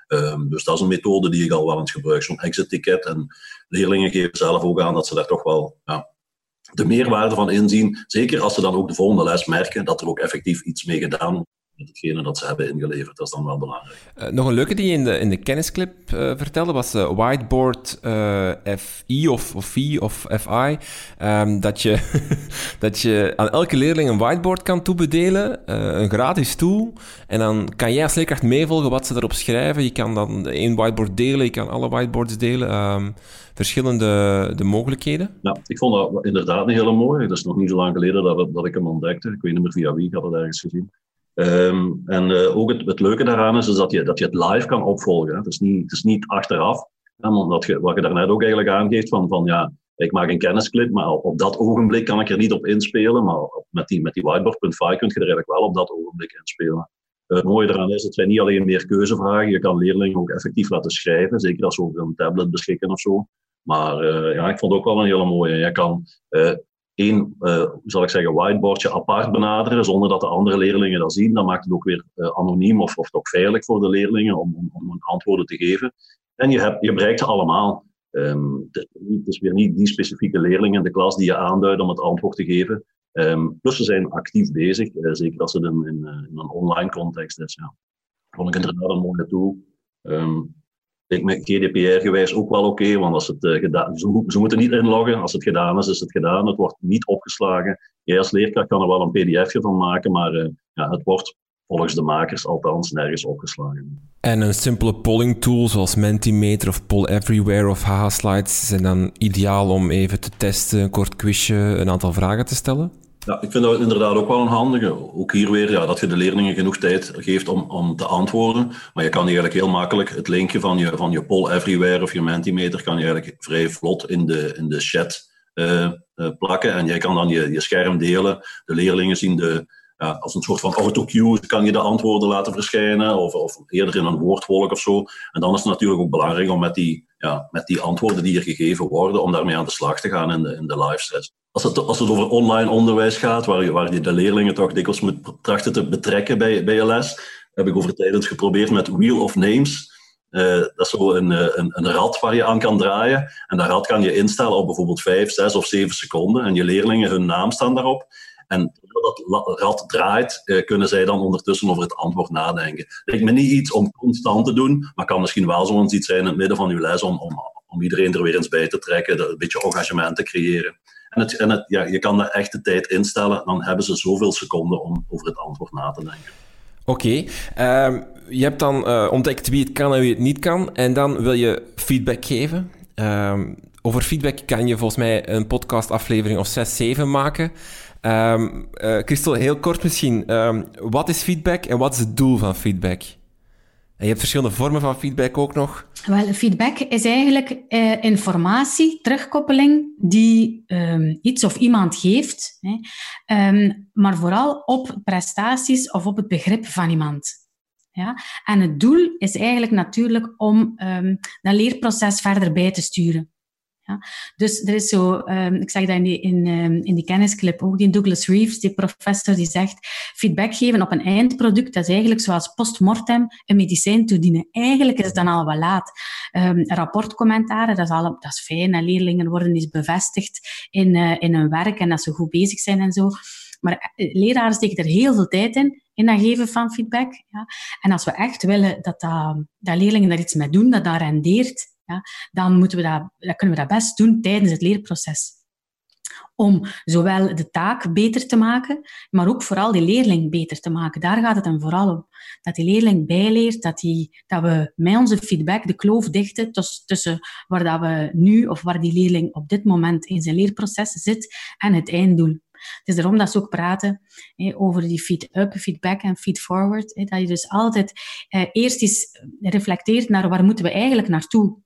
Um, dus dat is een methode die ik al wel eens gebruik, zo'n exit-ticket. En leerlingen geven zelf ook aan dat ze daar toch wel ja, de meerwaarde van inzien. Zeker als ze dan ook de volgende les merken dat er ook effectief iets mee gedaan wordt hetgene dat ze hebben ingeleverd. Dat is dan wel belangrijk. Uh, nog een leuke die je in de, in de kennisclip uh, vertelde was uh, Whiteboard FI of, of FI of FI. Um, dat, je, dat je aan elke leerling een whiteboard kan toebedelen, een gratis tool. En dan kan jij als leerkracht meevolgen wat ze erop schrijven. Je kan dan één whiteboard delen, je kan alle whiteboards delen. Um, verschillende de mogelijkheden. Ja, ik vond dat inderdaad een hele mooie. Dat is nog niet zo lang geleden dat, dat ik hem ontdekte. Ik weet niet meer via wie, ik had het ergens gezien. Um, en uh, ook het, leuke daaraan is, is dat, je, dat je het live kan opvolgen. Het is niet, het is niet achteraf. Ja, omdat je, wat je daarnet ook eigenlijk aangeeft, van, van ja, ik maak een kennisclip, maar op, dat ogenblik kan ik er niet op inspelen. Maar met die, met die whiteboard.5 kun je er eigenlijk wel op dat ogenblik inspelen. Uh, het mooie eraan is, het zijn niet alleen meer keuzevragen. Je kan leerlingen ook effectief laten schrijven, zeker als ze over een tablet beschikken of zo. Maar uh, ja, ik vond het ook wel een hele mooie. Je kan één, hoe zal ik zeggen, whiteboardje apart benaderen, zonder dat de andere leerlingen dat zien. Dan maakt het ook weer uh, anoniem of, of toch veilig voor de leerlingen om, om, om antwoorden te geven. En je, hebt, je bereikt ze allemaal. Um, het, is weer niet die specifieke leerling in de klas die je aanduidt om het antwoord te geven. Um, plus ze zijn actief bezig, uh, zeker als het in, in, in, een online context is. Ja. Vond ik inderdaad een mooie tool. Um, ik met GDPR-gewijs ook wel oké, want als het uh, gedaan ze, ze, moeten niet inloggen. Als het gedaan is, is het gedaan. Het wordt niet opgeslagen. Jij als leerkracht kan er wel een pdfje van maken, maar uh, ja, het wordt volgens de makers althans nergens opgeslagen. En een simpele polling tool zoals Mentimeter of Poll Everywhere of Haha Slides zijn dan ideaal om even te testen, een kort quizje, een aantal vragen te stellen? Ja, ik vind dat inderdaad ook wel een handige. Ook hier weer, ja, dat je de leerlingen genoeg tijd geeft om, om te antwoorden. Maar je kan eigenlijk heel makkelijk het linkje van je, van je Poll Everywhere of je Mentimeter kan je eigenlijk vrij vlot in de, in de chat uh, uh, plakken. En jij kan dan je, je scherm delen. De leerlingen zien de, ja, als een soort van autocue kan je de antwoorden laten verschijnen. Of, of eerder in een woordwolk of zo. En dan is het natuurlijk ook belangrijk om met die, ja, met die antwoorden die er gegeven worden, om daarmee aan de slag te gaan in de, in de live sets als het, als het over online onderwijs gaat, waar, je, waar je de leerlingen toch dikwijls moet trachten te betrekken bij, bij je les, heb ik over tijd geprobeerd met Wheel of Names. Uh, dat is zo een, eh, een, een, rad waar je aan kan draaien. En dat rad kan je instellen op bijvoorbeeld 5, 6 of 7 seconden. En je leerlingen, hun naam staan daarop. En dat rad draait, uh, kunnen zij dan ondertussen over het antwoord nadenken. Lijkt me niet iets om constant te doen, maar kan misschien wel zo'n iets zijn in het midden van uw les om, om, iedereen er weer eens bij te trekken, een beetje engagement te creëren. En, het, en het, ja, je kan daar echt de tijd instellen, dan hebben ze zoveel seconden om over het antwoord na te denken. Oké, okay. uh, je hebt dan uh, ontdekt wie het kan en wie het niet kan, en dan wil je feedback geven. Uh, over feedback kan je volgens mij een podcastaflevering of 6, 7 maken. Um, Christel, heel kort misschien. Um, wat is feedback en wat is het doel van feedback? En je hebt verschillende vormen van feedback ook nog. Wel, feedback is eigenlijk eh, informatie, terugkoppeling die um, iets of iemand geeft, hè, maar vooral op prestaties of op het begrip van iemand. Ja? En het doel is eigenlijk natuurlijk om dat leerproces verder bij te sturen. Dus er is zo, um, ik zeg dat in die, in, um, in die kennisclip ook, die Douglas Reeves, die professor, die zegt, feedback geven op een eindproduct, dat is eigenlijk zoals postmortem een medicijn toedienen. Eigenlijk is het dan al wel laat. Um, rapportcommentaren, dat is, al, dat is fijn, en leerlingen worden eens bevestigd in, uh, in hun werk en dat ze goed bezig zijn en zo. Maar uh, leraren steken er heel veel tijd in, in dat geven van feedback. Ja. En als we echt willen dat, dat, dat leerlingen daar iets mee doen, dat dat rendeert, dan, moeten we dat, kunnen we dat best doen tijdens het leerproces. Om zowel de taak beter te maken, maar ook vooral die leerling beter te maken. Daar gaat het dan vooral om. Dat die leerling bijleert, dat, dat we met onze feedback de kloof dichten tussen waar dat we nu of waar die leerling op dit moment in zijn leerproces zit en het einddoel. Het is daarom dat ze ook praten over die feedback en feed-forward. dat je dus altijd eh, eerst eens reflecteert naar waar moeten we eigenlijk naartoe.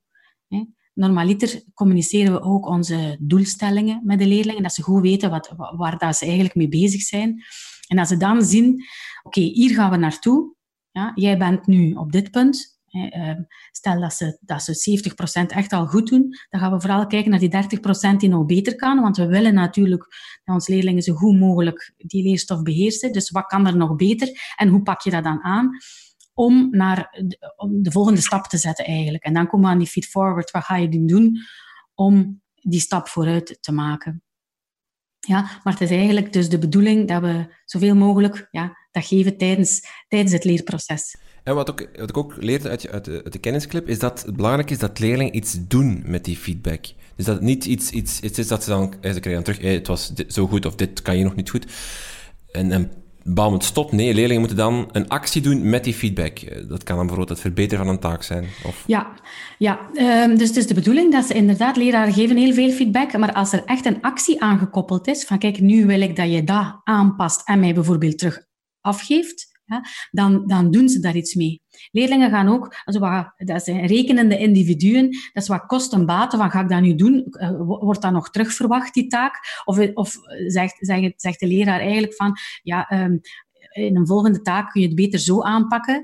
Normaliter communiceren we ook onze doelstellingen met de leerlingen, dat ze goed weten wat, waar dat ze eigenlijk mee bezig zijn. En als ze dan zien, oké, hier gaan we naartoe. Ja, jij bent nu op dit punt. Ehm, stel dat ze, dat ze 70% echt al goed doen, dan gaan we vooral kijken naar die 30% die nog beter kan. Want we willen natuurlijk dat onze leerlingen zo goed mogelijk die leerstof beheersen. Dus wat kan er nog beter en hoe pak je dat dan aan? Om naar de, om de volgende stap te zetten eigenlijk. En dan komen we aan die feed forward. Wat ga je doen om die stap vooruit te maken? Ja, maar het is eigenlijk dus de bedoeling dat we zoveel mogelijk ja, dat geven tijdens, tijdens het leerproces. En wat, ook, wat ik ook leerde uit, uit de kennisclip, is dat het belangrijk is dat leerlingen iets doen met die feedback. Dus dat het niet iets, iets, iets is dat ze dan, eh, ze krijgen dan terug, het was zo goed of dit kan je nog niet goed. En, en bouw het stop. Nee, leerlingen moeten dan een actie doen met die feedback. Eh, dat kan dan bijvoorbeeld het verbeteren van een taak zijn. Of... Ja, ja. Um, dus het is de bedoeling dat ze inderdaad, leraren geven heel veel feedback, maar als er echt een actie aangekoppeld is, van kijk, nu wil ik dat je dat aanpast en mij bijvoorbeeld terug afgeeft, ja, dan, dan doen ze daar iets mee. Leerlingen gaan ook, dat zijn rekenende individuen, dat is wat kost en baten, van ga ik dat nu doen? Eh, wordt dat nog terugverwacht, die taak? Of, of zegt, zegt, zegt de leraar eigenlijk van, ja, um, in een volgende taak kun je het beter zo aanpakken,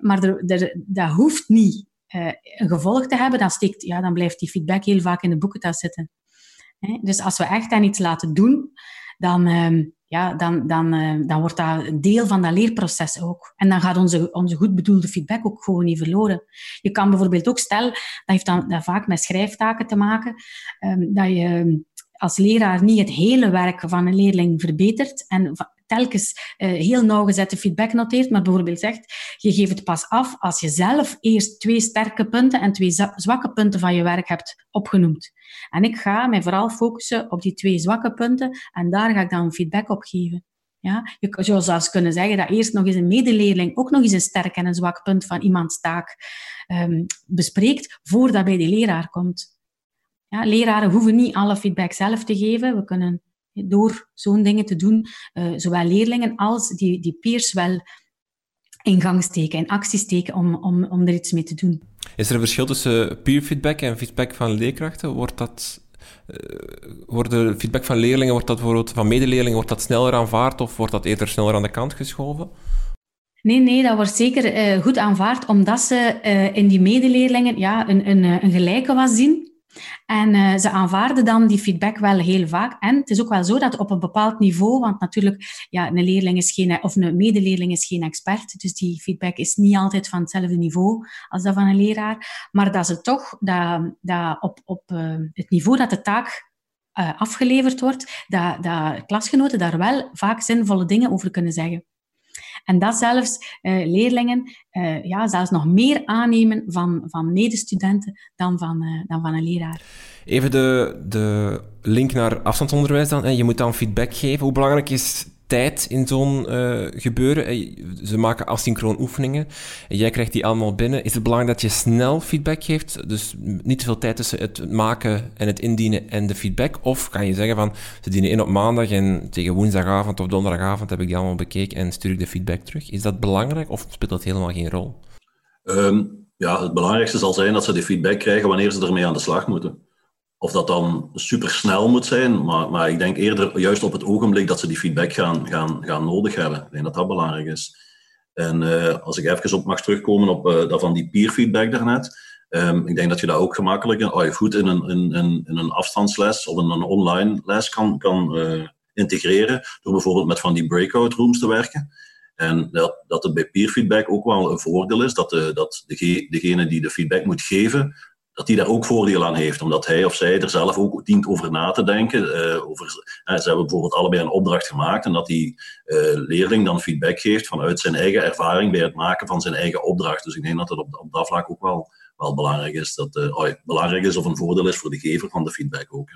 maar er, dat hoeft niet uh, een gevolg te hebben, dan, steekt, ja, dan blijft die feedback heel vaak in de boekentas zitten. Dus als we echt aan iets laten doen, dan... Ja, dan, dan, uh, dan wordt dat een deel van dat leerproces ook. En dan gaat onze, onze goed bedoelde feedback ook gewoon niet verloren. Je kan bijvoorbeeld ook stellen, dat heeft dan vaak met schrijftaken te maken, um, dat je als leraar niet het hele werk van een leerling verbetert en telkens uh, heel nauwgezette feedback noteert, maar bijvoorbeeld zegt, je geeft het pas af als je zelf eerst twee sterke punten en twee zwakke punten van je werk hebt opgenoemd. En ik ga mij vooral focussen op die twee zwakke punten en daar ga ik dan feedback op geven. Ja, je zou zelfs kunnen zeggen dat eerst nog eens een medeleerling ook nog eens een sterk en een zwak punt van iemands taak um, bespreekt voordat bij de leraar komt. Ja, leraren hoeven niet alle feedback zelf te geven. We kunnen door zo'n dingen te doen, uh, zowel leerlingen als die, die peers wel in gang steken, in actie steken om, om, om er iets mee te doen. Is er een verschil tussen peer feedback en feedback van leerkrachten? Wordt dat, uh, worden feedback van leerlingen, wordt dat bijvoorbeeld van medeleerlingen, wordt dat sneller aanvaard of wordt dat eerder sneller aan de kant geschoven? Nee, nee, dat wordt zeker uh, goed aanvaard, omdat ze uh, in die medeleerlingen ja, een, een, een gelijke was zien. En uh, ze aanvaarden dan die feedback wel heel vaak. En het is ook wel zo dat op een bepaald niveau, want natuurlijk, ja, een leerling is geen, of een medeleerling is geen expert, dus die feedback is niet altijd van hetzelfde niveau als dat van een leraar, maar dat ze toch dat, dat op, op uh, het niveau dat de taak uh, afgeleverd wordt, dat, dat klasgenoten daar wel vaak zinvolle dingen over kunnen zeggen. En dat zelfs uh, leerlingen uh, ja, zelfs nog meer aannemen van, van medestudenten dan van, uh, dan van een leraar. Even de, de link naar afstandsonderwijs dan. Je moet dan feedback geven. Hoe belangrijk is tijd in zo'n uh, gebeuren. Ze maken asynchroon oefeningen. En jij krijgt die allemaal binnen. Is het belangrijk dat je snel feedback geeft? Dus niet te veel tijd tussen het maken en het indienen en de feedback? Of kan je zeggen van, ze dienen in op maandag en tegen woensdagavond of donderdagavond heb ik die allemaal bekeken en stuur ik de feedback terug. Is dat belangrijk of speelt dat helemaal geen rol? Um, ja, het belangrijkste zal zijn dat ze de feedback krijgen wanneer ze ermee aan de slag moeten. Of dat dan super snel moet zijn, maar, maar ik denk eerder juist op het ogenblik dat ze die feedback gaan, gaan, gaan nodig hebben. Ik denk dat dat belangrijk is. En uh, als ik even op mag terugkomen op uh, dat van die peer feedback daarnet. Um, ik denk dat je dat ook gemakkelijk oh, goed in een, in, in, in een afstandsles of in een online les kan, kan uh, integreren. Door bijvoorbeeld met van die breakout rooms te werken. En dat, dat het bij peer feedback ook wel een voordeel is dat, de, dat dege, degene die de feedback moet geven, dat hij daar ook voordeel aan heeft, omdat hij of zij er zelf ook dient over na te denken. Uh, over, ze hebben bijvoorbeeld allebei een opdracht gemaakt en dat die uh, leerling dan feedback geeft vanuit zijn eigen ervaring bij het maken van zijn eigen opdracht. Dus ik denk dat het op, dat vlak ook wel, wel belangrijk is. Dat oh, belangrijk is of een voordeel is voor de gever van de feedback ook.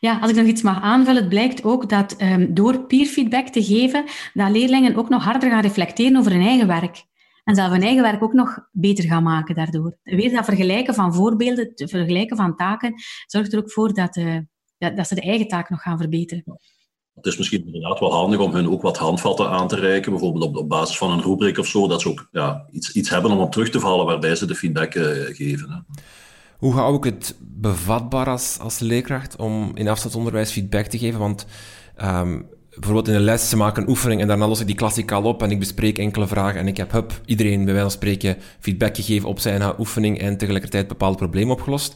Ja, als ik nog iets mag aanvullen, het blijkt ook dat um, door peer feedback te geven, dat leerlingen ook nog harder gaan reflecteren over hun eigen werk en zelf hun eigen werk ook nog beter gaan maken daardoor. Weer dat vergelijken van voorbeelden, het vergelijken van taken, zorgt er ook voor dat, uh, dat, dat, ze de eigen taak nog gaan verbeteren. Het is misschien inderdaad wel handig om hun ook wat handvatten aan te reiken, bijvoorbeeld op, op basis van een rubriek of zo, dat ze ook ja, iets, iets hebben om op terug te vallen waarbij ze de feedback uh, geven. Hè. Hoe hou ik het bevatbaar als, als leerkracht om in afstandsonderwijs feedback te geven? Want um, bijvoorbeeld in een les, ze maken een oefening en daarna los ik die klassiek al op en ik bespreek enkele vragen en ik heb hup, iedereen bij wijze van spreken feedback gegeven op zijn oefening en tegelijkertijd bepaalde problemen opgelost.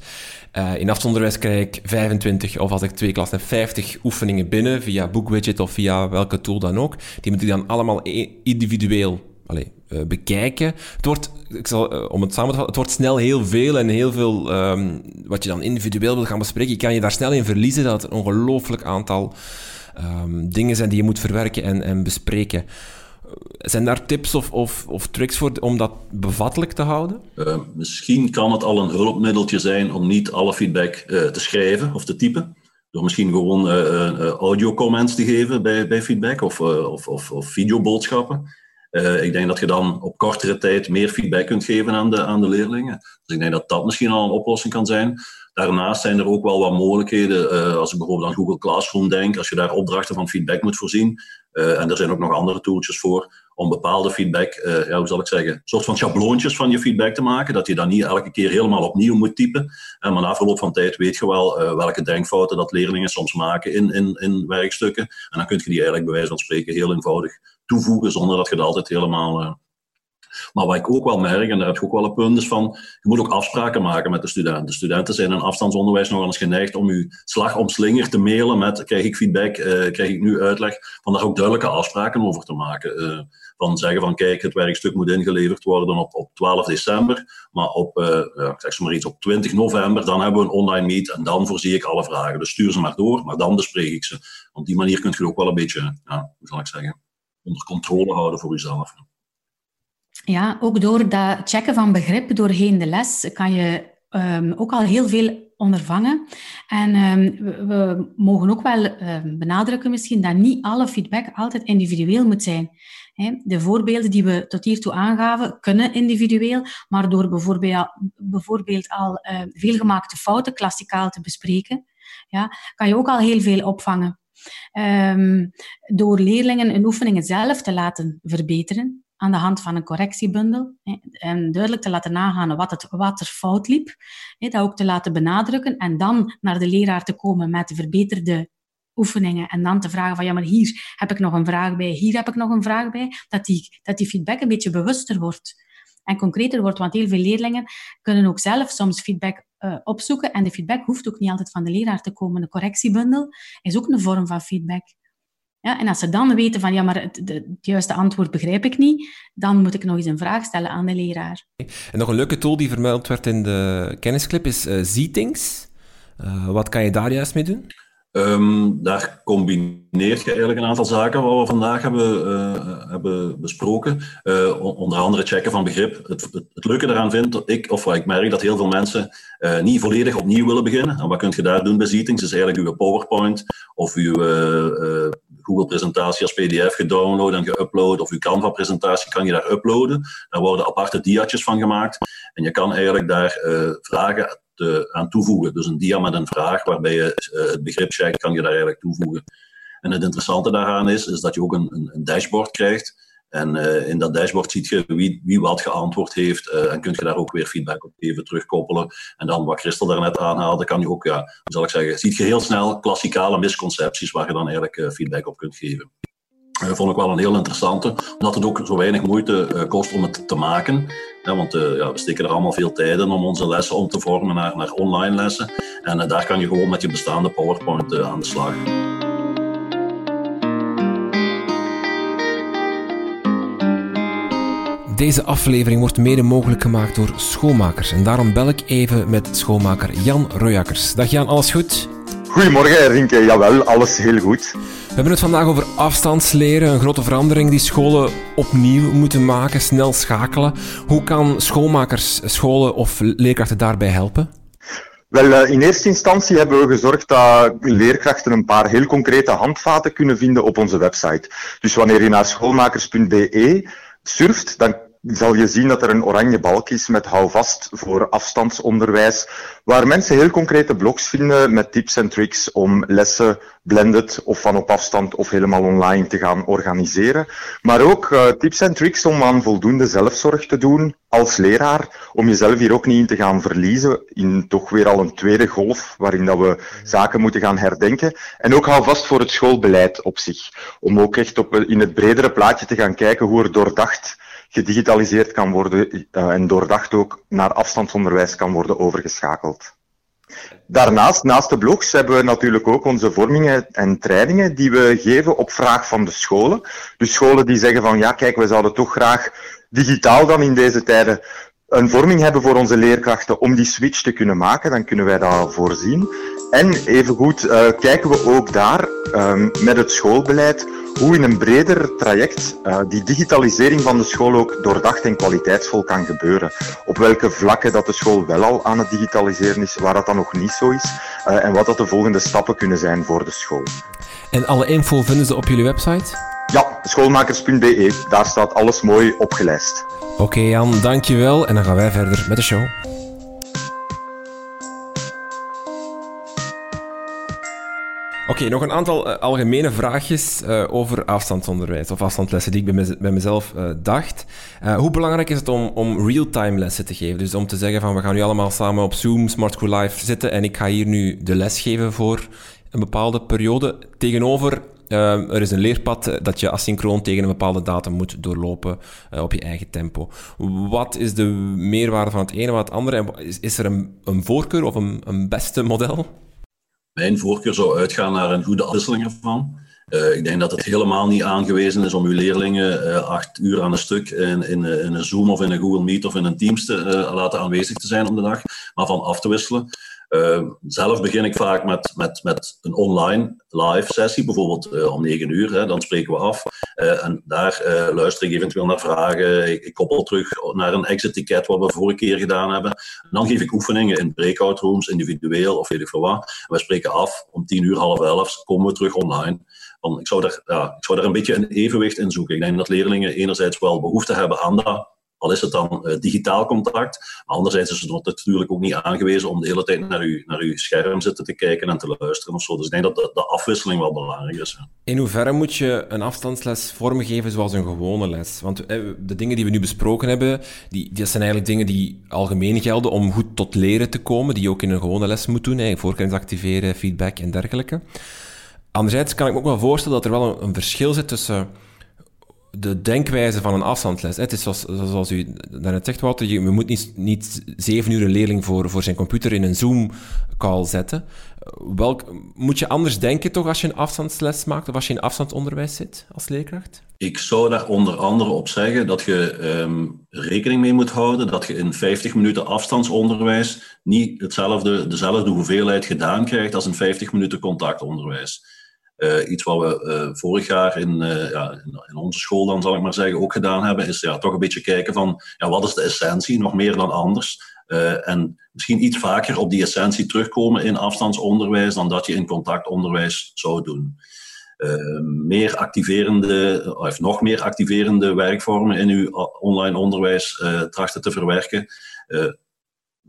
Uh, in afstandsonderwijs krijg ik 25 of als ik twee klassen heb, 50 oefeningen binnen via BookWidget of via welke tool dan ook. Die moet ik dan allemaal individueel allez, bekijken. Het wordt, ik zal, om het samen te het wordt snel heel veel en heel veel um, wat je dan individueel wil gaan bespreken. Je kan je daar snel in verliezen dat het een ongelooflijk aantal um, dingen zijn die je moet verwerken en, en bespreken. Zijn daar tips of, of, of tricks voor om dat bevattelijk te houden? Uh, misschien kan het al een hulpmiddeltje zijn om niet alle feedback uh, te schrijven of te typen. Door misschien gewoon uh, audio-comments te geven bij, bij feedback of, of, of, of videoboodschappen. Ik denk dat je dan op kortere tijd meer feedback kunt geven aan de, aan de leerlingen. Dus ik denk dat dat misschien al een oplossing kan zijn. Daarnaast zijn er ook wel wat mogelijkheden. als ik bijvoorbeeld aan Google Classroom denk, als je daar opdrachten van feedback moet voorzien, uh, en er zijn ook nog andere tooltjes voor om bepaalde feedback, hoe zal ik zeggen, soort van schabloontjes van je feedback te maken, dat je dan niet elke keer helemaal opnieuw moet typen. En maar na verloop van tijd weet je wel welke denkfouten dat leerlingen soms maken in, in, in werkstukken. En dan kun je die eigenlijk bij wijze van spreken heel eenvoudig toevoegen, zonder dat je het altijd helemaal maar wat ik ook wel merk, en daar heb je ook wel een punt, is van, je moet ook afspraken maken met de studenten. De studenten zijn in afstandsonderwijs nog eens geneigd om je slag om slinger te mailen met, krijg ik feedback, uh, krijg ik nu uitleg, van daar ook duidelijke afspraken over te maken. Uh, van zeggen van, kijk, het werkstuk moet ingeleverd worden op, op 12 december, maar op, zeg maar iets, op 20 november, dan hebben we een online meet en dan voorzie ik alle vragen. Dus stuur ze maar door, maar dan bespreek ik ze. Op die manier kun je ook wel een beetje, ja, hoe zal ik zeggen, onder controle houden voor jezelf. Ja, ook door dat checken van begrip doorheen de les kan je um, ook al heel veel ondervangen. En um, we, mogen ook wel um, benadrukken misschien dat niet alle feedback altijd individueel moet zijn. De voorbeelden die we tot hiertoe aangaven kunnen individueel, maar door bijvoorbeeld, bijvoorbeeld al veelgemaakte fouten klassikaal te bespreken, ja, kan je ook al heel veel opvangen. Um, door leerlingen hun oefeningen zelf te laten verbeteren, aan de hand van een correctiebundel. En duidelijk te laten nagaan wat, het, wat er fout liep. Dat ook te laten benadrukken. En dan naar de leraar te komen met de verbeterde oefeningen. En dan te vragen van, ja, maar hier heb ik nog een vraag bij. Hier heb ik nog een vraag bij. Dat die, dat die feedback een beetje bewuster wordt. En concreter wordt, want heel veel leerlingen kunnen ook zelf soms feedback uh, opzoeken. En de feedback hoeft ook niet altijd van de leraar te komen. Een correctiebundel is ook een vorm van feedback. Ja, en als ze dan weten van, ja, maar het, het, juiste antwoord begrijp ik niet, dan moet ik nog eens een vraag stellen aan de leraar. En nog een leuke tool die vermeld werd in de kennisclip is uh, Z-Things. Uh, wat kan je daar juist mee doen? Um, daar combineert je eigenlijk een aantal zaken wat we vandaag hebben, uh, hebben besproken. Uh, onder andere checken van begrip. Het, het, leuke daaraan vind ik, of wat ik merk, dat heel veel mensen uh, niet volledig opnieuw willen beginnen. En wat kun je daar doen bij Zietings? Is eigenlijk uw PowerPoint of uw Google-presentatie als PDF gedownload en geüpload, of uw Canva-presentatie kan je daar uploaden. Daar worden aparte diatjes van gemaakt. En je kan eigenlijk daar vragen te, aan toevoegen. Dus een dia met een vraag waarbij je uh, het begrip checkt, kan je daar eigenlijk toevoegen. En het interessante daaraan is, is dat je ook een, een, dashboard krijgt. En uh, in dat dashboard ziet je wie, wie wat geantwoord heeft. En kun je daar ook weer feedback op geven, terugkoppelen. En dan wat Christel daarnet aanhaalde, kan je ook, ja, zal ik zeggen, ziet je heel snel klassikale misconcepties waar je dan eigenlijk feedback op kunt geven. Vond ik wel een heel interessante, omdat het ook zo weinig moeite kost om het te maken. Want uh, ja, we steken er allemaal veel tijd in om onze lessen om te vormen naar, naar online lessen. En uh, daar kan je gewoon met je bestaande PowerPoint uh, aan de slag. Deze aflevering wordt mede mogelijk gemaakt door schoonmakers. En daarom bel ik even met schoonmaker Jan Royakkers. Dag Jan, alles goed? Goedemorgen Rinke, jawel, alles heel goed. We hebben het vandaag over afstandsleren, een grote verandering die scholen opnieuw moeten maken, snel schakelen. Hoe kan schoolmakers, scholen of leerkrachten daarbij helpen? Wel, eh, in eerste instantie hebben we gezorgd dat leerkrachten een paar heel concrete handvaten kunnen vinden op onze website. Dus wanneer je naar schoolmakers.be surft, dan zal je zien dat er een oranje balk is met houvast voor afstandsonderwijs, waar mensen heel concrete blogs vinden met tips en tricks om lessen blended of van op afstand of helemaal online te gaan organiseren. Maar ook uh, tips en tricks om aan voldoende zelfzorg te doen als leraar, om jezelf hier ook niet in te gaan verliezen in toch weer al een tweede golf waarin dat we zaken moeten gaan herdenken. En ook houvast voor het schoolbeleid op zich, om ook echt op, in het bredere plaatje te gaan kijken hoe er doordacht gedigitaliseerd kan worden uh, en doordacht ook naar afstandsonderwijs kan worden overgeschakeld. Daarnaast, naast de blogs, hebben we natuurlijk ook onze vormingen en trainingen die we geven op vraag van de scholen. Dus scholen die zeggen van ja, kijk, we zouden toch graag digitaal dan in deze tijden een vorming hebben voor onze leerkrachten om die switch te kunnen maken, dan kunnen wij dat voorzien. En evengoed uh, kijken we ook daar um, met het schoolbeleid hoe in een breder traject uh, die digitalisering van de school ook doordacht en kwaliteitsvol kan gebeuren. Op welke vlakken dat de school wel al aan het digitaliseren is, waar dat dan nog niet zo is, uh, en wat dat de volgende stappen kunnen zijn voor de school. En alle info vinden ze op jullie website? Ja, schoolmakers.be. Daar staat alles mooi opgelijst. Oké okay, Jan, dankjewel. En dan gaan wij verder met de show. Oké, nog een aantal uh, algemene vraagjes uh, over afstandsonderwijs of afstandslessen die ik bij, bij mezelf uh, dacht. hoe belangrijk is het om, om real-time lessen te geven? Dus om te zeggen van we gaan nu allemaal samen op Zoom, Smart School Live zitten en ik ga hier nu de les geven voor een bepaalde periode. Tegenover er is een leerpad dat je asynchroon tegen een bepaalde datum moet doorlopen op je eigen tempo. Wat is de meerwaarde van het ene wat het andere? Is, is er een, een voorkeur of een, een beste model? Mijn voorkeur zou uitgaan naar een goede afwisseling ervan. Uh, ik denk dat het helemaal niet aangewezen is om uw leerlingen uh, acht uur aan een stuk in, in, een Zoom of in een Google Meet of in een Teams te uh, laten aanwezig te zijn om de dag, maar van af te wisselen. Uh, zelf begin ik vaak met, met, met een online live sessie, bijvoorbeeld uh, om 9 uur. Hè, dan spreken we af. Uh, en daar luister ik eventueel naar vragen. Ik, koppel terug naar een exit ticket, wat we vorige keer gedaan hebben. En dan geef ik oefeningen in breakout rooms, individueel of weet ik wat. En we spreken af om 10 uur, half 11, komen we terug online. Want ik, zou daar, ja, ik zou daar een beetje een evenwicht in zoeken. Ik denk dat leerlingen enerzijds wel behoefte hebben aan dat al is het dan uh, digitaal contact. Anderzijds is het natuurlijk ook niet aangewezen om de hele tijd naar uw, naar uw scherm zitten te kijken en te luisteren of zo. Dus ik denk dat de, de afwisseling wel belangrijk is. In hoeverre moet je een afstandsles vormgeven zoals een gewone les? Want eh, de dingen die we nu besproken hebben, die, die zijn eigenlijk dingen die algemeen gelden om goed tot leren te komen, die je ook in een gewone les moet doen. Voorkennis activeren, feedback en dergelijke. Anderzijds kan ik me ook wel voorstellen dat er wel een verschil zit tussen de denkwijze van een afstandsles. Het is zoals, zoals u daarnet zegt, Wouter, je moet niet, niet zeven uur een leerling voor, voor zijn computer in een Zoom-call zetten. Welk, moet je anders denken toch als je een afstandsles maakt of als je in afstandsonderwijs zit als leerkracht? Ik zou daar onder andere op zeggen dat je um, rekening mee moet houden dat je in 50 minuten afstandsonderwijs niet hetzelfde, dezelfde hoeveelheid gedaan krijgt als in 50 minuten contactonderwijs. Uh, iets wat we uh, vorig jaar in, uh, ja, in, onze school, dan zal ik maar zeggen, ook gedaan hebben, is ja, toch een beetje kijken van ja, wat is de essentie, nog meer dan anders. en misschien iets vaker op die essentie terugkomen in afstandsonderwijs dan dat je in contactonderwijs zou doen. meer activerende, of nog meer activerende werkvormen in uw online onderwijs trachten te verwerken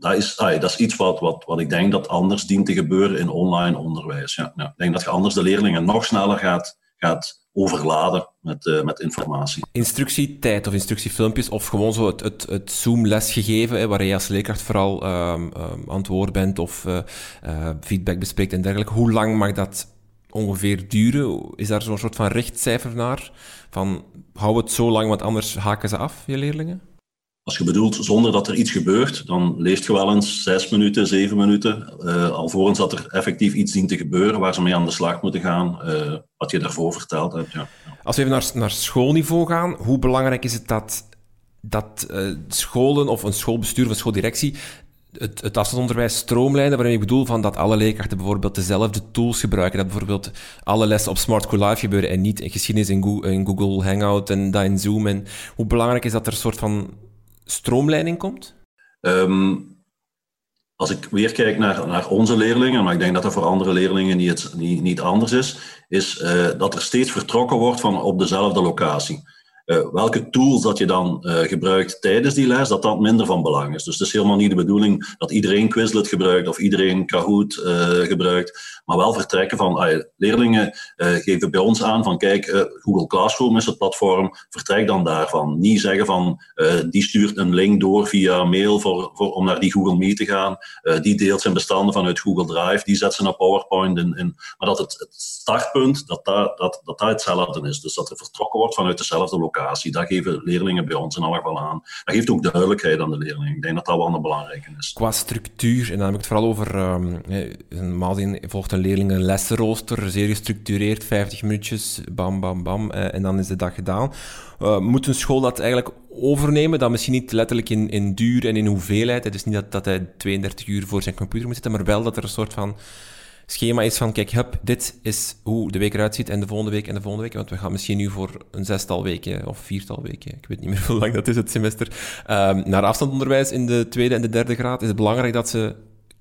dat is, dat is iets wat, wat, wat ik denk dat anders dient te gebeuren in online onderwijs. Ja. Ik denk dat je anders de leerlingen nog sneller gaat, gaat overladen met, uh, met informatie. Instructietijd of instructiefilmpjes of gewoon zo het, het, het Zoom-lesgegeven, hè, waar je als leerkracht vooral um, um, aan het woord bent of uh, uh, feedback bespreekt en dergelijke. Hoe lang mag dat ongeveer duren? Is daar zo'n soort van richtcijfer naar? Van hou het zo lang, want anders haken ze af, je leerlingen? Als je bedoelt zonder dat er iets gebeurt, dan leest je wel eens zes minuten, zeven minuten, uh, alvorens dat er effectief iets dient te gebeuren waar ze mee aan de slag moeten gaan, uh, wat je daarvoor verteld hebt. Ja. Als we even naar, naar schoolniveau gaan, hoe belangrijk is het dat, dat uh, scholen of een schoolbestuur of een schooldirectie het, het afstandsonderwijs stroomlijnen, waarin ik bedoel van dat alle leerkrachten bijvoorbeeld dezelfde tools gebruiken. Dat bijvoorbeeld alle lessen op Smart School Live gebeuren en niet in geschiedenis in Google, in Google Hangout en dat in Zoom. En hoe belangrijk is dat er een soort van stroomleiding komt? Um, als ik weer kijk naar, naar onze leerlingen, maar ik denk dat dat voor andere leerlingen niet, niet, niet anders is, is uh, dat er steeds vertrokken wordt van op dezelfde locatie. Uh, welke tools dat je dan uh, gebruikt tijdens die les, dat dat minder van belang is. Dus het is helemaal niet de bedoeling dat iedereen Quizlet gebruikt of iedereen Kahoot uh, gebruikt, maar wel vertrekken van ah, leerlingen geven bij ons aan van kijk, Google Classroom is het platform, vertrek dan daarvan. Niet zeggen van die stuurt een link door via mail voor, voor, om naar die Google Meet te gaan, die deelt zijn bestanden vanuit Google Drive, die zet ze naar PowerPoint in, maar dat het, het startpunt, dat dat, dat, dat hetzelfde is. Dus dat er vertrokken wordt vanuit dezelfde locatie Dat geven leerlingen bij ons in alle geval aan. Dat geeft ook duidelijkheid aan de leerlingen. Ik denk dat dat wel een belangrijke is. Qua structuur, en dan heb ik het vooral over, um, volgt een leerling een lessenrooster, zeer gestructureerd, 50 minuutjes, bam, bam, bam, uh, en dan is de dag gedaan. Uh, moet een school dat eigenlijk overnemen, dan misschien niet letterlijk in, in duur en in hoeveelheid. Het is niet dat, dat hij 32 uur voor zijn computer moet zitten, maar wel dat er een soort van schema is van, kijk, hup, dit is hoe de week eruit ziet en de volgende week en de volgende week. Want we gaan misschien nu voor een zestal weken of viertal weken, ik weet niet meer hoe lang dat is, het semester, um, naar afstandonderwijs in de tweede en de derde graad. Is het belangrijk dat ze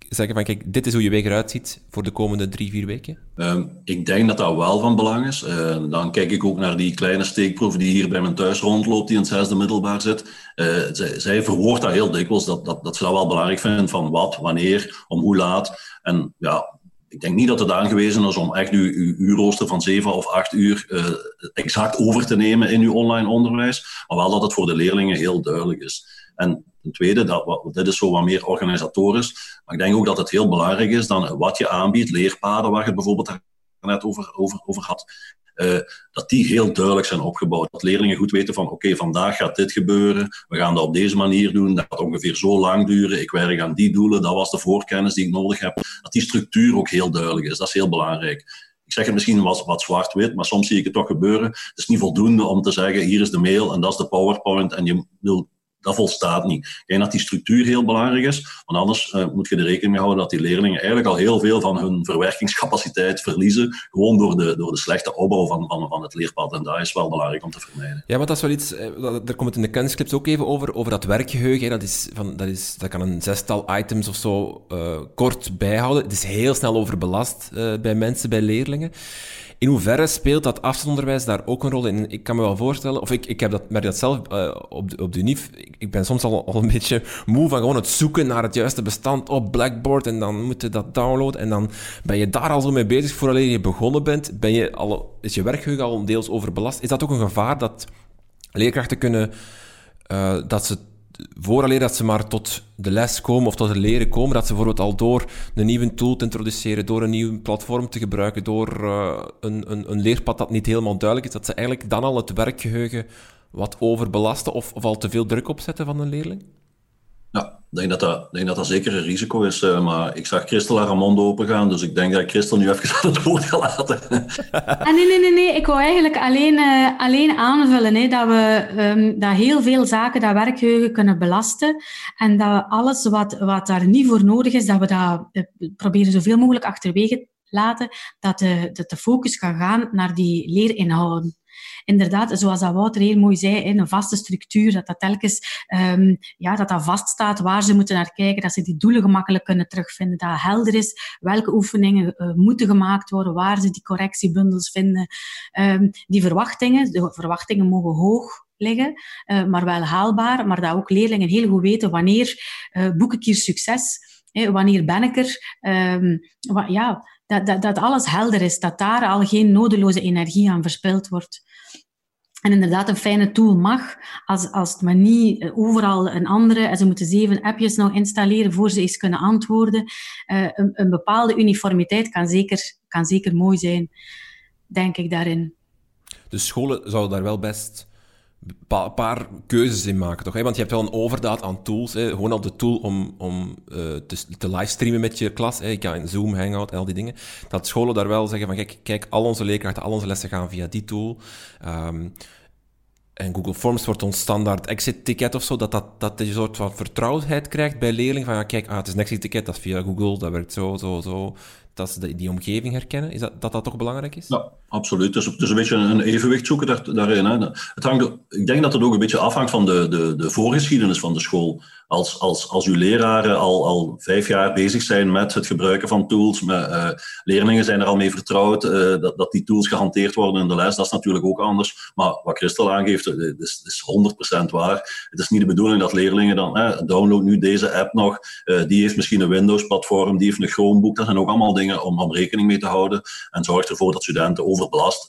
zeggen van, kijk, dit is hoe je week eruit ziet voor de komende drie, vier weken? Um, ik denk dat dat wel van belang is. Uh, dan kijk ik ook naar die kleine steekproef die hier bij mijn thuis rondloopt, die in het zesde middelbaar zit. Zij, zij verwoordt dat heel dikwijls, dat, dat, dat ze dat wel belangrijk vinden van wat, wanneer, om hoe laat. En ja, ik denk niet dat het aangewezen is om echt uw, uw uurrooster van zeven of acht uur uh, exact over te nemen in uw online onderwijs, maar wel dat het voor de leerlingen heel duidelijk is. En ten tweede, dat, dit is zo wat meer organisatorisch, maar ik denk ook dat het heel belangrijk is dan wat je aanbiedt, leerpaden waar je bijvoorbeeld net over, over, over had, uh, dat die heel duidelijk zijn opgebouwd. Dat leerlingen goed weten van oké, vandaag gaat dit gebeuren, we gaan dat op deze manier doen, dat gaat ongeveer zo lang duren, ik werk aan die doelen, dat was de voorkennis die ik nodig heb. Dat die structuur ook heel duidelijk is, dat is heel belangrijk. Ik zeg het misschien wat, wat zwart-wit, maar soms zie ik het toch gebeuren. Het is niet voldoende om te zeggen, hier is de mail en dat is de PowerPoint en je wil dat volstaat niet. Ik denk dat die structuur heel belangrijk is, want anders uh, moet je er rekening mee houden dat die leerlingen eigenlijk al heel veel van hun verwerkingscapaciteit verliezen, gewoon door de, door de slechte opbouw van, van, het leerpad. En dat is wel belangrijk om te vermijden. Ja, maar dat is wel iets, eh, daar komt het in de kennisclips ook even over, over dat werkgeheugen. Dat, is van, dat, is, dat kan een zestal items of zo uh, kort bijhouden. Het is heel snel overbelast bij mensen, bij leerlingen. In hoeverre speelt dat afstandsonderwijs daar ook een rol in? Ik kan me wel voorstellen, of ik, ik heb dat, merk dat zelf uh, op, de, op de UNIF. Ik, ben soms al, al een beetje moe van gewoon het zoeken naar het juiste bestand op Blackboard en dan moet je dat downloaden en dan ben je daar al zo mee bezig voordat je begonnen bent. Ben je al, is je werkgeheugen al deels overbelast? Is dat ook een gevaar dat leerkrachten kunnen, uh, dat ze vooraleer dat ze maar tot de les komen of tot het leren komen, dat ze bijvoorbeeld al door een nieuwe tool te introduceren, door een nieuw platform te gebruiken, door uh, een, een, een, leerpad dat niet helemaal duidelijk is, dat ze eigenlijk dan al het werkgeheugen wat overbelasten of, of al te veel druk opzetten van een leerling? Ja, ik denk dat dat, denk dat, dat zeker een risico is. Uh, maar ik zag Christel haar mond open gaan, dus ik denk dat ik Christel nu even aan het woord ga laten. ah, nee, nee, nee, nee. Ik wou eigenlijk alleen, uh, alleen aanvullen hè, dat we um, dat heel veel zaken dat werkgeheugen kunnen belasten. En dat alles wat, wat daar niet voor nodig is, dat we dat uh, proberen zoveel mogelijk achterwege laten. Dat de, dat de focus kan gaan naar die leerinhouden inderdaad, zoals dat Wouter heel mooi zei, een vaste structuur, dat dat telkens um, ja, dat dat vaststaat waar ze moeten naar kijken, dat ze die doelen gemakkelijk kunnen terugvinden, dat helder is welke oefeningen uh, moeten gemaakt worden, waar ze die correctiebundels vinden. Um, die verwachtingen, de verwachtingen mogen hoog liggen, uh, maar wel haalbaar, maar dat ook leerlingen heel goed weten wanneer uh, boek ik hier succes, hè, wanneer ben ik er, um, ja, dat, dat, dat alles helder is, dat daar al geen nodeloze energie aan verspild wordt. En inderdaad, een fijne tool mag, als, als het maar niet eh, overal een andere, en ze moeten zeven appjes nog installeren voor ze eens kunnen antwoorden. Uh, een, een, bepaalde uniformiteit kan zeker, kan zeker mooi zijn, denk ik daarin. De scholen zouden daar wel best een paar keuzes in maken, toch? Want je hebt wel een overdaad aan tools. Hè? Gewoon al de tool om, om uh, te, te livestreamen met je klas. Hè? Je kan in Zoom, Hangout al die dingen. Dat scholen daar wel zeggen van, kijk, kijk al onze leerkrachten, al onze lessen gaan via die tool. Um, en Google Forms wordt ons standaard exit-ticket of zo, dat, dat, dat je een soort van vertrouwdheid krijgt bij leerlingen. Van ja, kijk, ah, het is een exit-ticket, dat is via Google, dat werkt zo, zo, zo. Dat ze die omgeving herkennen. Is dat, dat dat toch belangrijk is? Ja, absoluut. Dus is een beetje een evenwicht zoeken daar, daarin. Hè. Het hangt, ik denk dat het ook een beetje afhangt van de, de, de voorgeschiedenis van de school als, als, als uw leraren al, al vijf jaar bezig zijn met het gebruiken van tools, met, uh, leerlingen zijn er al mee vertrouwd, uh, dat, dat die tools gehanteerd worden in de les, dat is natuurlijk ook anders. Maar wat Christel aangeeft, uh, is, is 100% waar. Het is niet de bedoeling dat leerlingen dan, download nu deze app nog, die heeft misschien een Windows-platform, die heeft een Chromebook, dat zijn ook allemaal dingen om, om rekening mee te houden. En zorgt ervoor dat studenten overbelast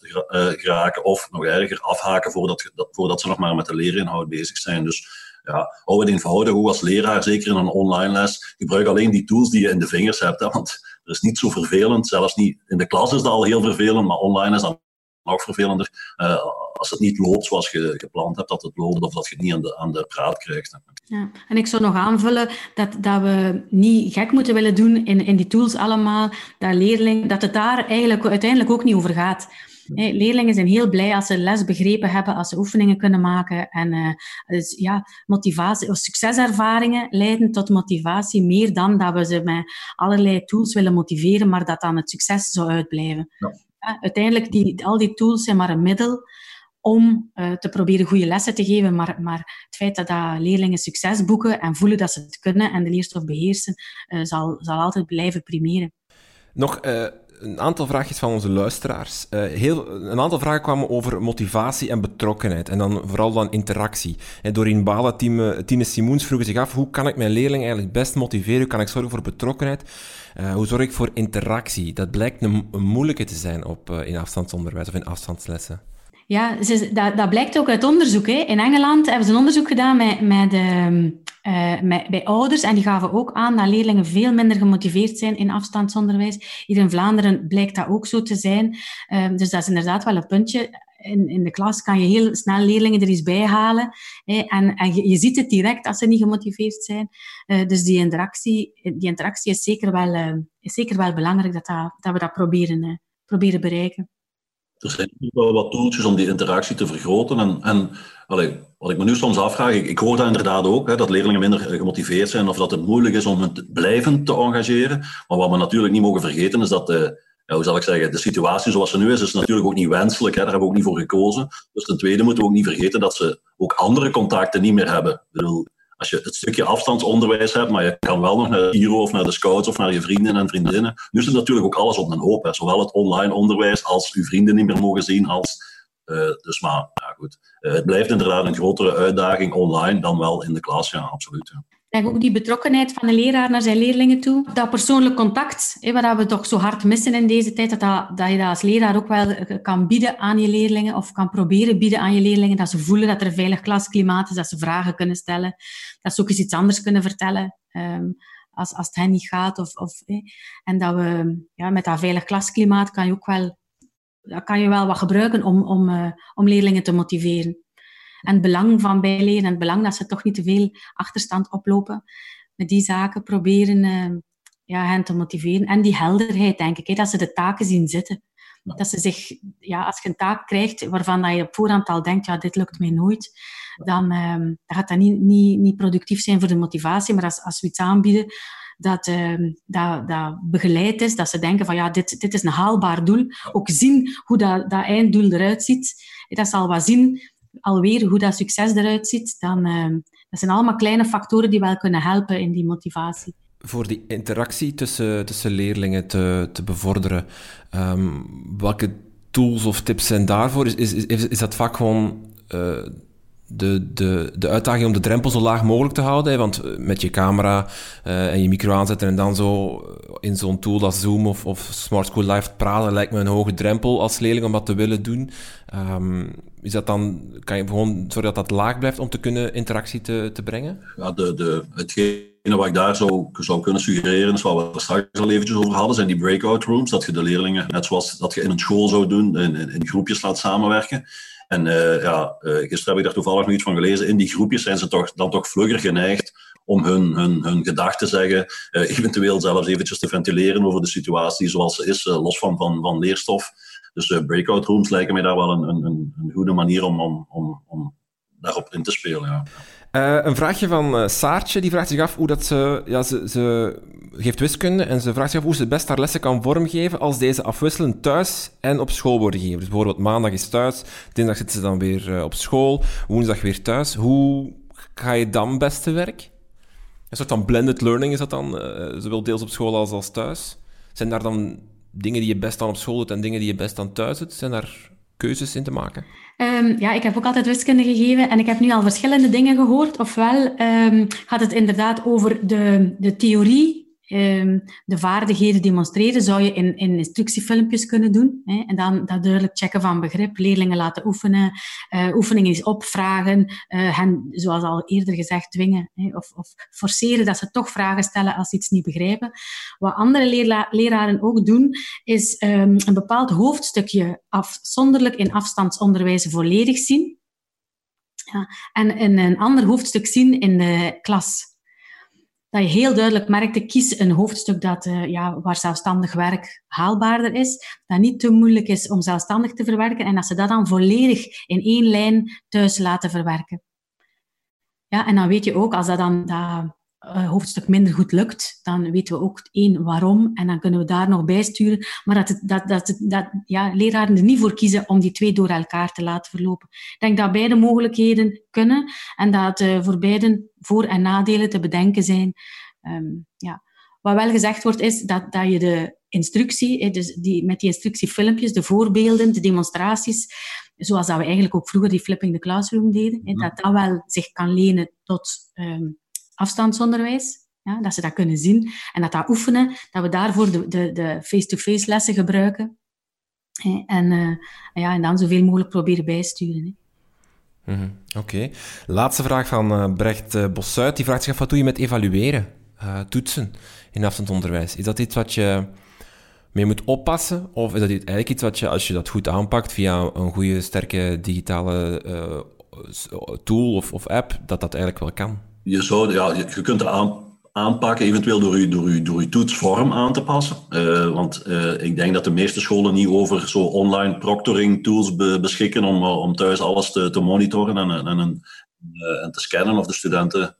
geraken of nog erger afhaken voordat, voordat ze nog maar met de leerinhoud bezig zijn. Dus ja, hou het eenvoudig, ook als leraar, zeker in een online les. Gebruik alleen die tools die je in de vingers hebt, want er is niet zo vervelend. Zelfs niet in de klas is dat al heel vervelend, maar online is dat nog vervelender uh, als het niet loopt zoals je gepland hebt dat het loopt of dat je het niet aan de, aan de praat krijgt. Ja. En ik zou nog aanvullen dat, dat we niet gek moeten willen doen in, in die tools allemaal, dat, leerling, dat het daar eigenlijk uiteindelijk ook niet over gaat. leerlingen zijn heel blij als ze les begrepen hebben, als ze oefeningen kunnen maken. En uh, dus, ja, motivatie, of succeservaringen leiden tot motivatie, meer dan dat we ze met allerlei tools willen motiveren, maar dat dan het succes zou uitblijven. Ja. uiteindelijk, die, al die tools zijn maar een middel om uh, te proberen goede lessen te geven. Maar, maar het feit dat, dat leerlingen succes boeken en voelen dat ze het kunnen en de leerstof beheersen, uh, zal, zal altijd blijven primeren. Nog uh, een aantal vraagjes van onze luisteraars. heel, een aantal vragen kwamen over motivatie en betrokkenheid. En dan vooral dan interactie. En Doreen Bala, Tine, Tine Simoens vroegen zich af, hoe kan ik mijn leerling eigenlijk best motiveren? Hoe kan ik zorgen voor betrokkenheid? hoe zorg ik voor interactie? Dat blijkt een, een moeilijke te zijn op, in afstandsonderwijs of in afstandslessen. Ja, dat, dat, blijkt ook uit onderzoek. Hè. In Engeland hebben ze een onderzoek gedaan met, met, uh, met, bij ouders en die gaven ook aan dat leerlingen veel minder gemotiveerd zijn in afstandsonderwijs. Hier in Vlaanderen blijkt dat ook zo te zijn. Uh, dus dat is inderdaad wel een puntje. In, in de klas kan je heel snel leerlingen er eens bij halen. Hè, en en je, ziet het direct als ze niet gemotiveerd zijn. Uh, dus die interactie, die interactie is, zeker wel, is zeker wel belangrijk dat, dat, dat we dat proberen, proberen bereiken er zijn wel wat toeltjes om die interactie te vergroten. En, en wat ik me nu soms afvraag, ik, ik hoor dat inderdaad ook, hè, dat leerlingen minder gemotiveerd zijn of dat het moeilijk is om hen blijvend te engageren. Maar wat we natuurlijk niet mogen vergeten is dat de, ja, hoe zal ik zeggen, de situatie zoals ze nu is, is natuurlijk ook niet wenselijk. Hè, daar hebben we ook niet voor gekozen. Dus ten tweede moeten we ook niet vergeten dat ze ook andere contacten niet meer hebben. Bedoel, als je het stukje afstandsonderwijs hebt, maar je kan wel nog naar de Giro of naar de scouts of naar je vrienden en vriendinnen. Nu zit natuurlijk ook alles op een hoop. Zowel het online onderwijs als uw vrienden niet meer mogen zien. Als, uh, dus maar, ja goed. Uh, het blijft inderdaad een grotere uitdaging online dan wel in de klas, ja, absoluut. Denk ook die betrokkenheid van de leraar naar zijn leerlingen toe. Dat persoonlijk contact, hè, wat we toch zo hard missen in deze tijd, dat, dat, dat je dat als leraar ook wel kan bieden aan je leerlingen of kan proberen bieden aan je leerlingen, dat ze voelen dat er een veilig klasklimaat is, dat ze vragen kunnen stellen, dat ze ook eens iets anders kunnen vertellen. Um, als, als het hen niet gaat. Of, of. En dat we ja, met dat veilig klasklimaat kan je ook wel, dat kan je wel wat gebruiken om, om, uh, om leerlingen te motiveren. En het belang van bijleren en het belang dat ze toch niet te veel achterstand oplopen. Met die zaken proberen uh, ja, hen te motiveren. En die helderheid, denk ik, hè, dat ze de taken zien zitten. Dat ze zich, ja, als je een taak krijgt waarvan dat je op voorhand al denkt, ja, dit lukt mij nooit, dan, uh, dan gaat dat niet, niet, niet productief zijn voor de motivatie. Maar als, als we iets aanbieden dat, uh, dat, dat begeleid is, dat ze denken van ja, dit, dit is een haalbaar doel. Ook zien hoe dat, dat einddoel eruit ziet. Dat zal wat zien alweer hoe dat succes eruit ziet, dan uh, dat zijn allemaal kleine factoren die wel kunnen helpen in die motivatie. Voor die interactie tussen, tussen leerlingen te, te bevorderen, um, welke tools of tips zijn daarvoor? Is, is, is, is dat vaak gewoon uh, de, de, de uitdaging om de drempel zo laag mogelijk te houden. Hè? Want eh, met je camera uh, en je micro aanzetten en dan zo in zo'n tool als Zoom of, of Smart School Live praten, lijkt me een hoge drempel als leerling om dat te willen doen. Um, is dat dan, kan je gewoon zorgen dat dat laag blijft om te kunnen interactie te, te brengen? Ja, de, de, hetgene wat ik daar zou, zou kunnen suggereren, is wat we straks al eventjes over hadden, zijn die breakout rooms. Dat je de leerlingen, net zoals dat je in een school zou doen, in, in groepjes laat samenwerken. En uh, ja, uh, gisteren heb ik daar toevallig nog iets van gelezen. In die groepjes zijn ze toch, dan toch vlugger geneigd om hun, hun, hun gedachten te zeggen, uh, eventueel zelfs eventjes te ventileren over de situatie zoals ze is, los van, van, van leerstof. Dus breakout rooms lijken mij daar wel een, een, een goede manier om, om, om, om daarop in te spelen. Ja. Een vraagje van Saartje, die vraagt zich af hoe dat ze, ja, ze geeft wiskunde en ze vraagt zich af hoe ze best haar lessen kan vormgeven als deze afwisselend thuis en op school worden gegeven. Dus bijvoorbeeld maandag is thuis, dinsdag zitten ze dan weer uh, op school, woensdag weer thuis. Hoe ga je dan best te werk? Een soort van blended learning is dat dan, zowel deels op school als, als thuis. Zijn daar dan dingen die je best dan op school doet en dingen die je best dan thuis doet? Zijn daar keuzes in te maken? Um, ja, ik heb ook altijd wiskunde gegeven en ik heb nu al verschillende dingen gehoord. Ofwel um, gaat het inderdaad over de, de theorie ehm, de vaardigheden demonstreren, zou je in, in instructiefilmpjes kunnen doen. Hè? En dan dat duidelijk checken van begrip, leerlingen laten oefenen, uh, oefeningen eens opvragen, uh, hen, zoals al eerder gezegd, dwingen hè? Of, of, forceren dat ze toch vragen stellen als ze iets niet begrijpen. Wat andere leraren ook doen, is um, een bepaald hoofdstukje afzonderlijk in afstandsonderwijs volledig zien. Ja, en in een ander hoofdstuk zien in de klas dat je heel duidelijk merkte, kies een hoofdstuk dat, uh, ja, waar zelfstandig werk haalbaarder is, dat niet te moeilijk is om zelfstandig te verwerken en dat ze dat dan volledig in één lijn thuis laten verwerken. Ja, en dan weet je ook, als dat dan dat hoofdstuk minder goed lukt, dan weten we ook één waarom en dan kunnen we daar nog bij sturen. Maar dat, het, dat, dat, dat ja, leraren er niet voor kiezen om die twee door elkaar te laten verlopen. Ik denk dat beide mogelijkheden kunnen en dat uh, voor beiden voor- en nadelen te bedenken zijn. Um, ja. Wat wel gezegd wordt, is dat, dat je de instructie, dus die, met die instructiefilmpjes, de voorbeelden, de demonstraties, zoals dat we eigenlijk ook vroeger die flipping the classroom deden, dat dat wel zich kan lenen tot um, afstandsonderwijs. Ja, dat ze dat kunnen zien en dat dat oefenen, dat we daarvoor de, face-to-face lessen gebruiken. En, uh, ja, en dan zoveel mogelijk proberen bijsturen. Hè. Mm -hmm. Oké. Laatste vraag van uh, Brecht uh, Bossuit. Die vraagt zich af, wat doe je met evalueren, toetsen in afstandsonderwijs? Is dat iets wat je mee moet oppassen? Of is dat eigenlijk iets wat je, als je dat goed aanpakt via een goede, sterke digitale tool of, of app, dat dat eigenlijk wel kan? Je, zou, ja, je kunt het aan, aanpakken, eventueel door je, door, je, door je toetsvorm aan te passen. Uh, want uh, ik denk dat de meeste scholen niet over zo online proctoring tools be, beschikken om, om thuis alles te, te monitoren en, en, en, en, te scannen of de studenten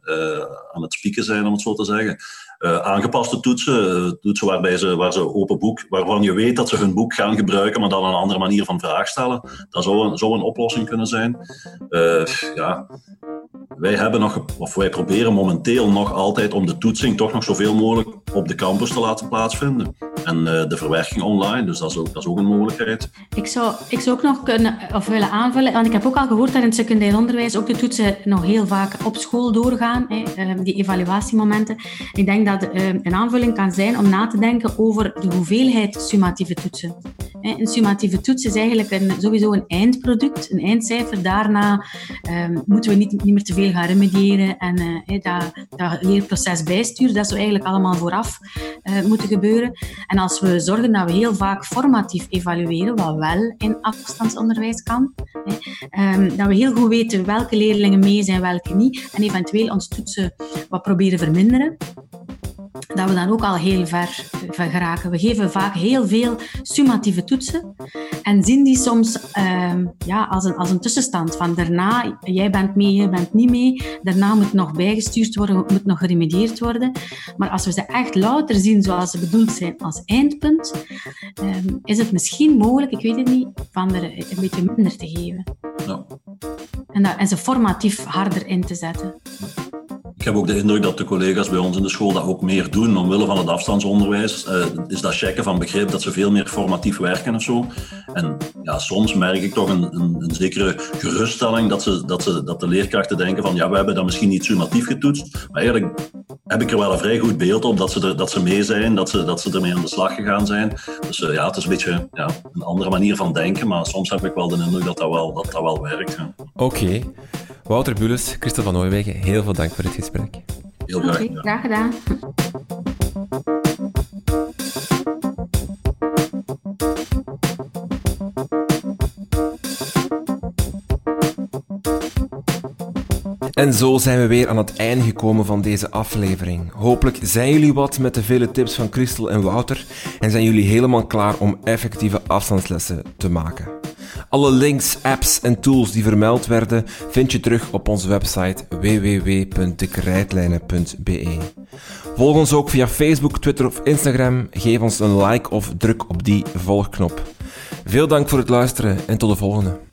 aan het spieken zijn, om het zo te zeggen. Aangepaste toetsen, toetsen waarbij ze, waar ze open boek, waarvan je weet dat ze hun boek gaan gebruiken, maar dan een andere manier van vraag stellen. Dat zou een, zou een oplossing kunnen zijn. ja, wij hebben nog, of wij proberen momenteel nog altijd om de toetsing toch nog zoveel mogelijk op de campus te laten plaatsvinden. En de verwerking online, dus dat is, ook, dat is ook een mogelijkheid. Ik zou, ik zou ook nog kunnen, of willen aanvullen, want ik heb ook al gehoord dat in het secundair onderwijs ook de toetsen nog heel vaak op school doorgaan, hè, die evaluatiemomenten. Ik denk dat uh, een aanvulling kan zijn om na te denken over de hoeveelheid summatieve toetsen. Een summatieve toets is eigenlijk een, sowieso een eindproduct, een eindcijfer. Daarna um, moeten we niet, niet meer te veel gaan remediëren en uh, dat, dat leerproces bijsturen. Dat zou eigenlijk allemaal vooraf uh, moeten gebeuren. En als we zorgen dat we heel vaak formatief evalueren, wat wel in afstandsonderwijs kan, um, dat we heel goed weten welke leerlingen mee zijn, welke niet, en eventueel ons toetsen wat proberen verminderen dat we dan ook al heel ver, ver geraken. We geven vaak heel veel summatieve toetsen en zien die soms uh, ja, als, een, als een tussenstand. Van daarna, jij bent mee, jij bent niet mee. Daarna moet nog bijgestuurd worden, moet nog geremedieerd worden. Maar als we ze echt louter zien zoals ze bedoeld zijn als eindpunt, uh, is het misschien mogelijk, ik weet het niet, van er een beetje minder te geven. Ja. En, dat, en ze formatief harder in te zetten. Ik heb ook de indruk dat de collega's bij ons in de school dat ook meer doen, omwille van het afstandsonderwijs. Uh, is dat checken van begrip dat ze veel meer formatief werken of zo. En ja, soms merk ik toch een, een, een, zekere geruststelling dat, ze, dat, ze, dat de leerkrachten denken van ja, we hebben dat misschien niet summatief getoetst, maar eigenlijk heb ik er wel een vrij goed beeld op dat ze, er, dat ze mee zijn, dat ze, dat ze ermee aan de slag gegaan zijn. Dus uh, ja, het is een beetje ja, een andere manier van denken, maar soms heb ik wel de indruk dat dat wel, dat dat wel werkt. Oké. Wouter Bulles, Christel van Ooijwegen, heel veel dank voor dit gesprek. Heel graag. Okay, graag gedaan. En zo zijn we weer aan het einde gekomen van deze aflevering. Hopelijk zijn jullie wat met de vele tips van Christel en Wouter en zijn jullie helemaal klaar om effectieve afstandslessen te maken. Alle links, apps en tools die vermeld werden vind je terug op onze website www.dekrijtlijnen.be. Volg ons ook via Facebook, Twitter of Instagram. Geef ons een like of druk op die volgknop. Veel dank voor het luisteren en tot de volgende.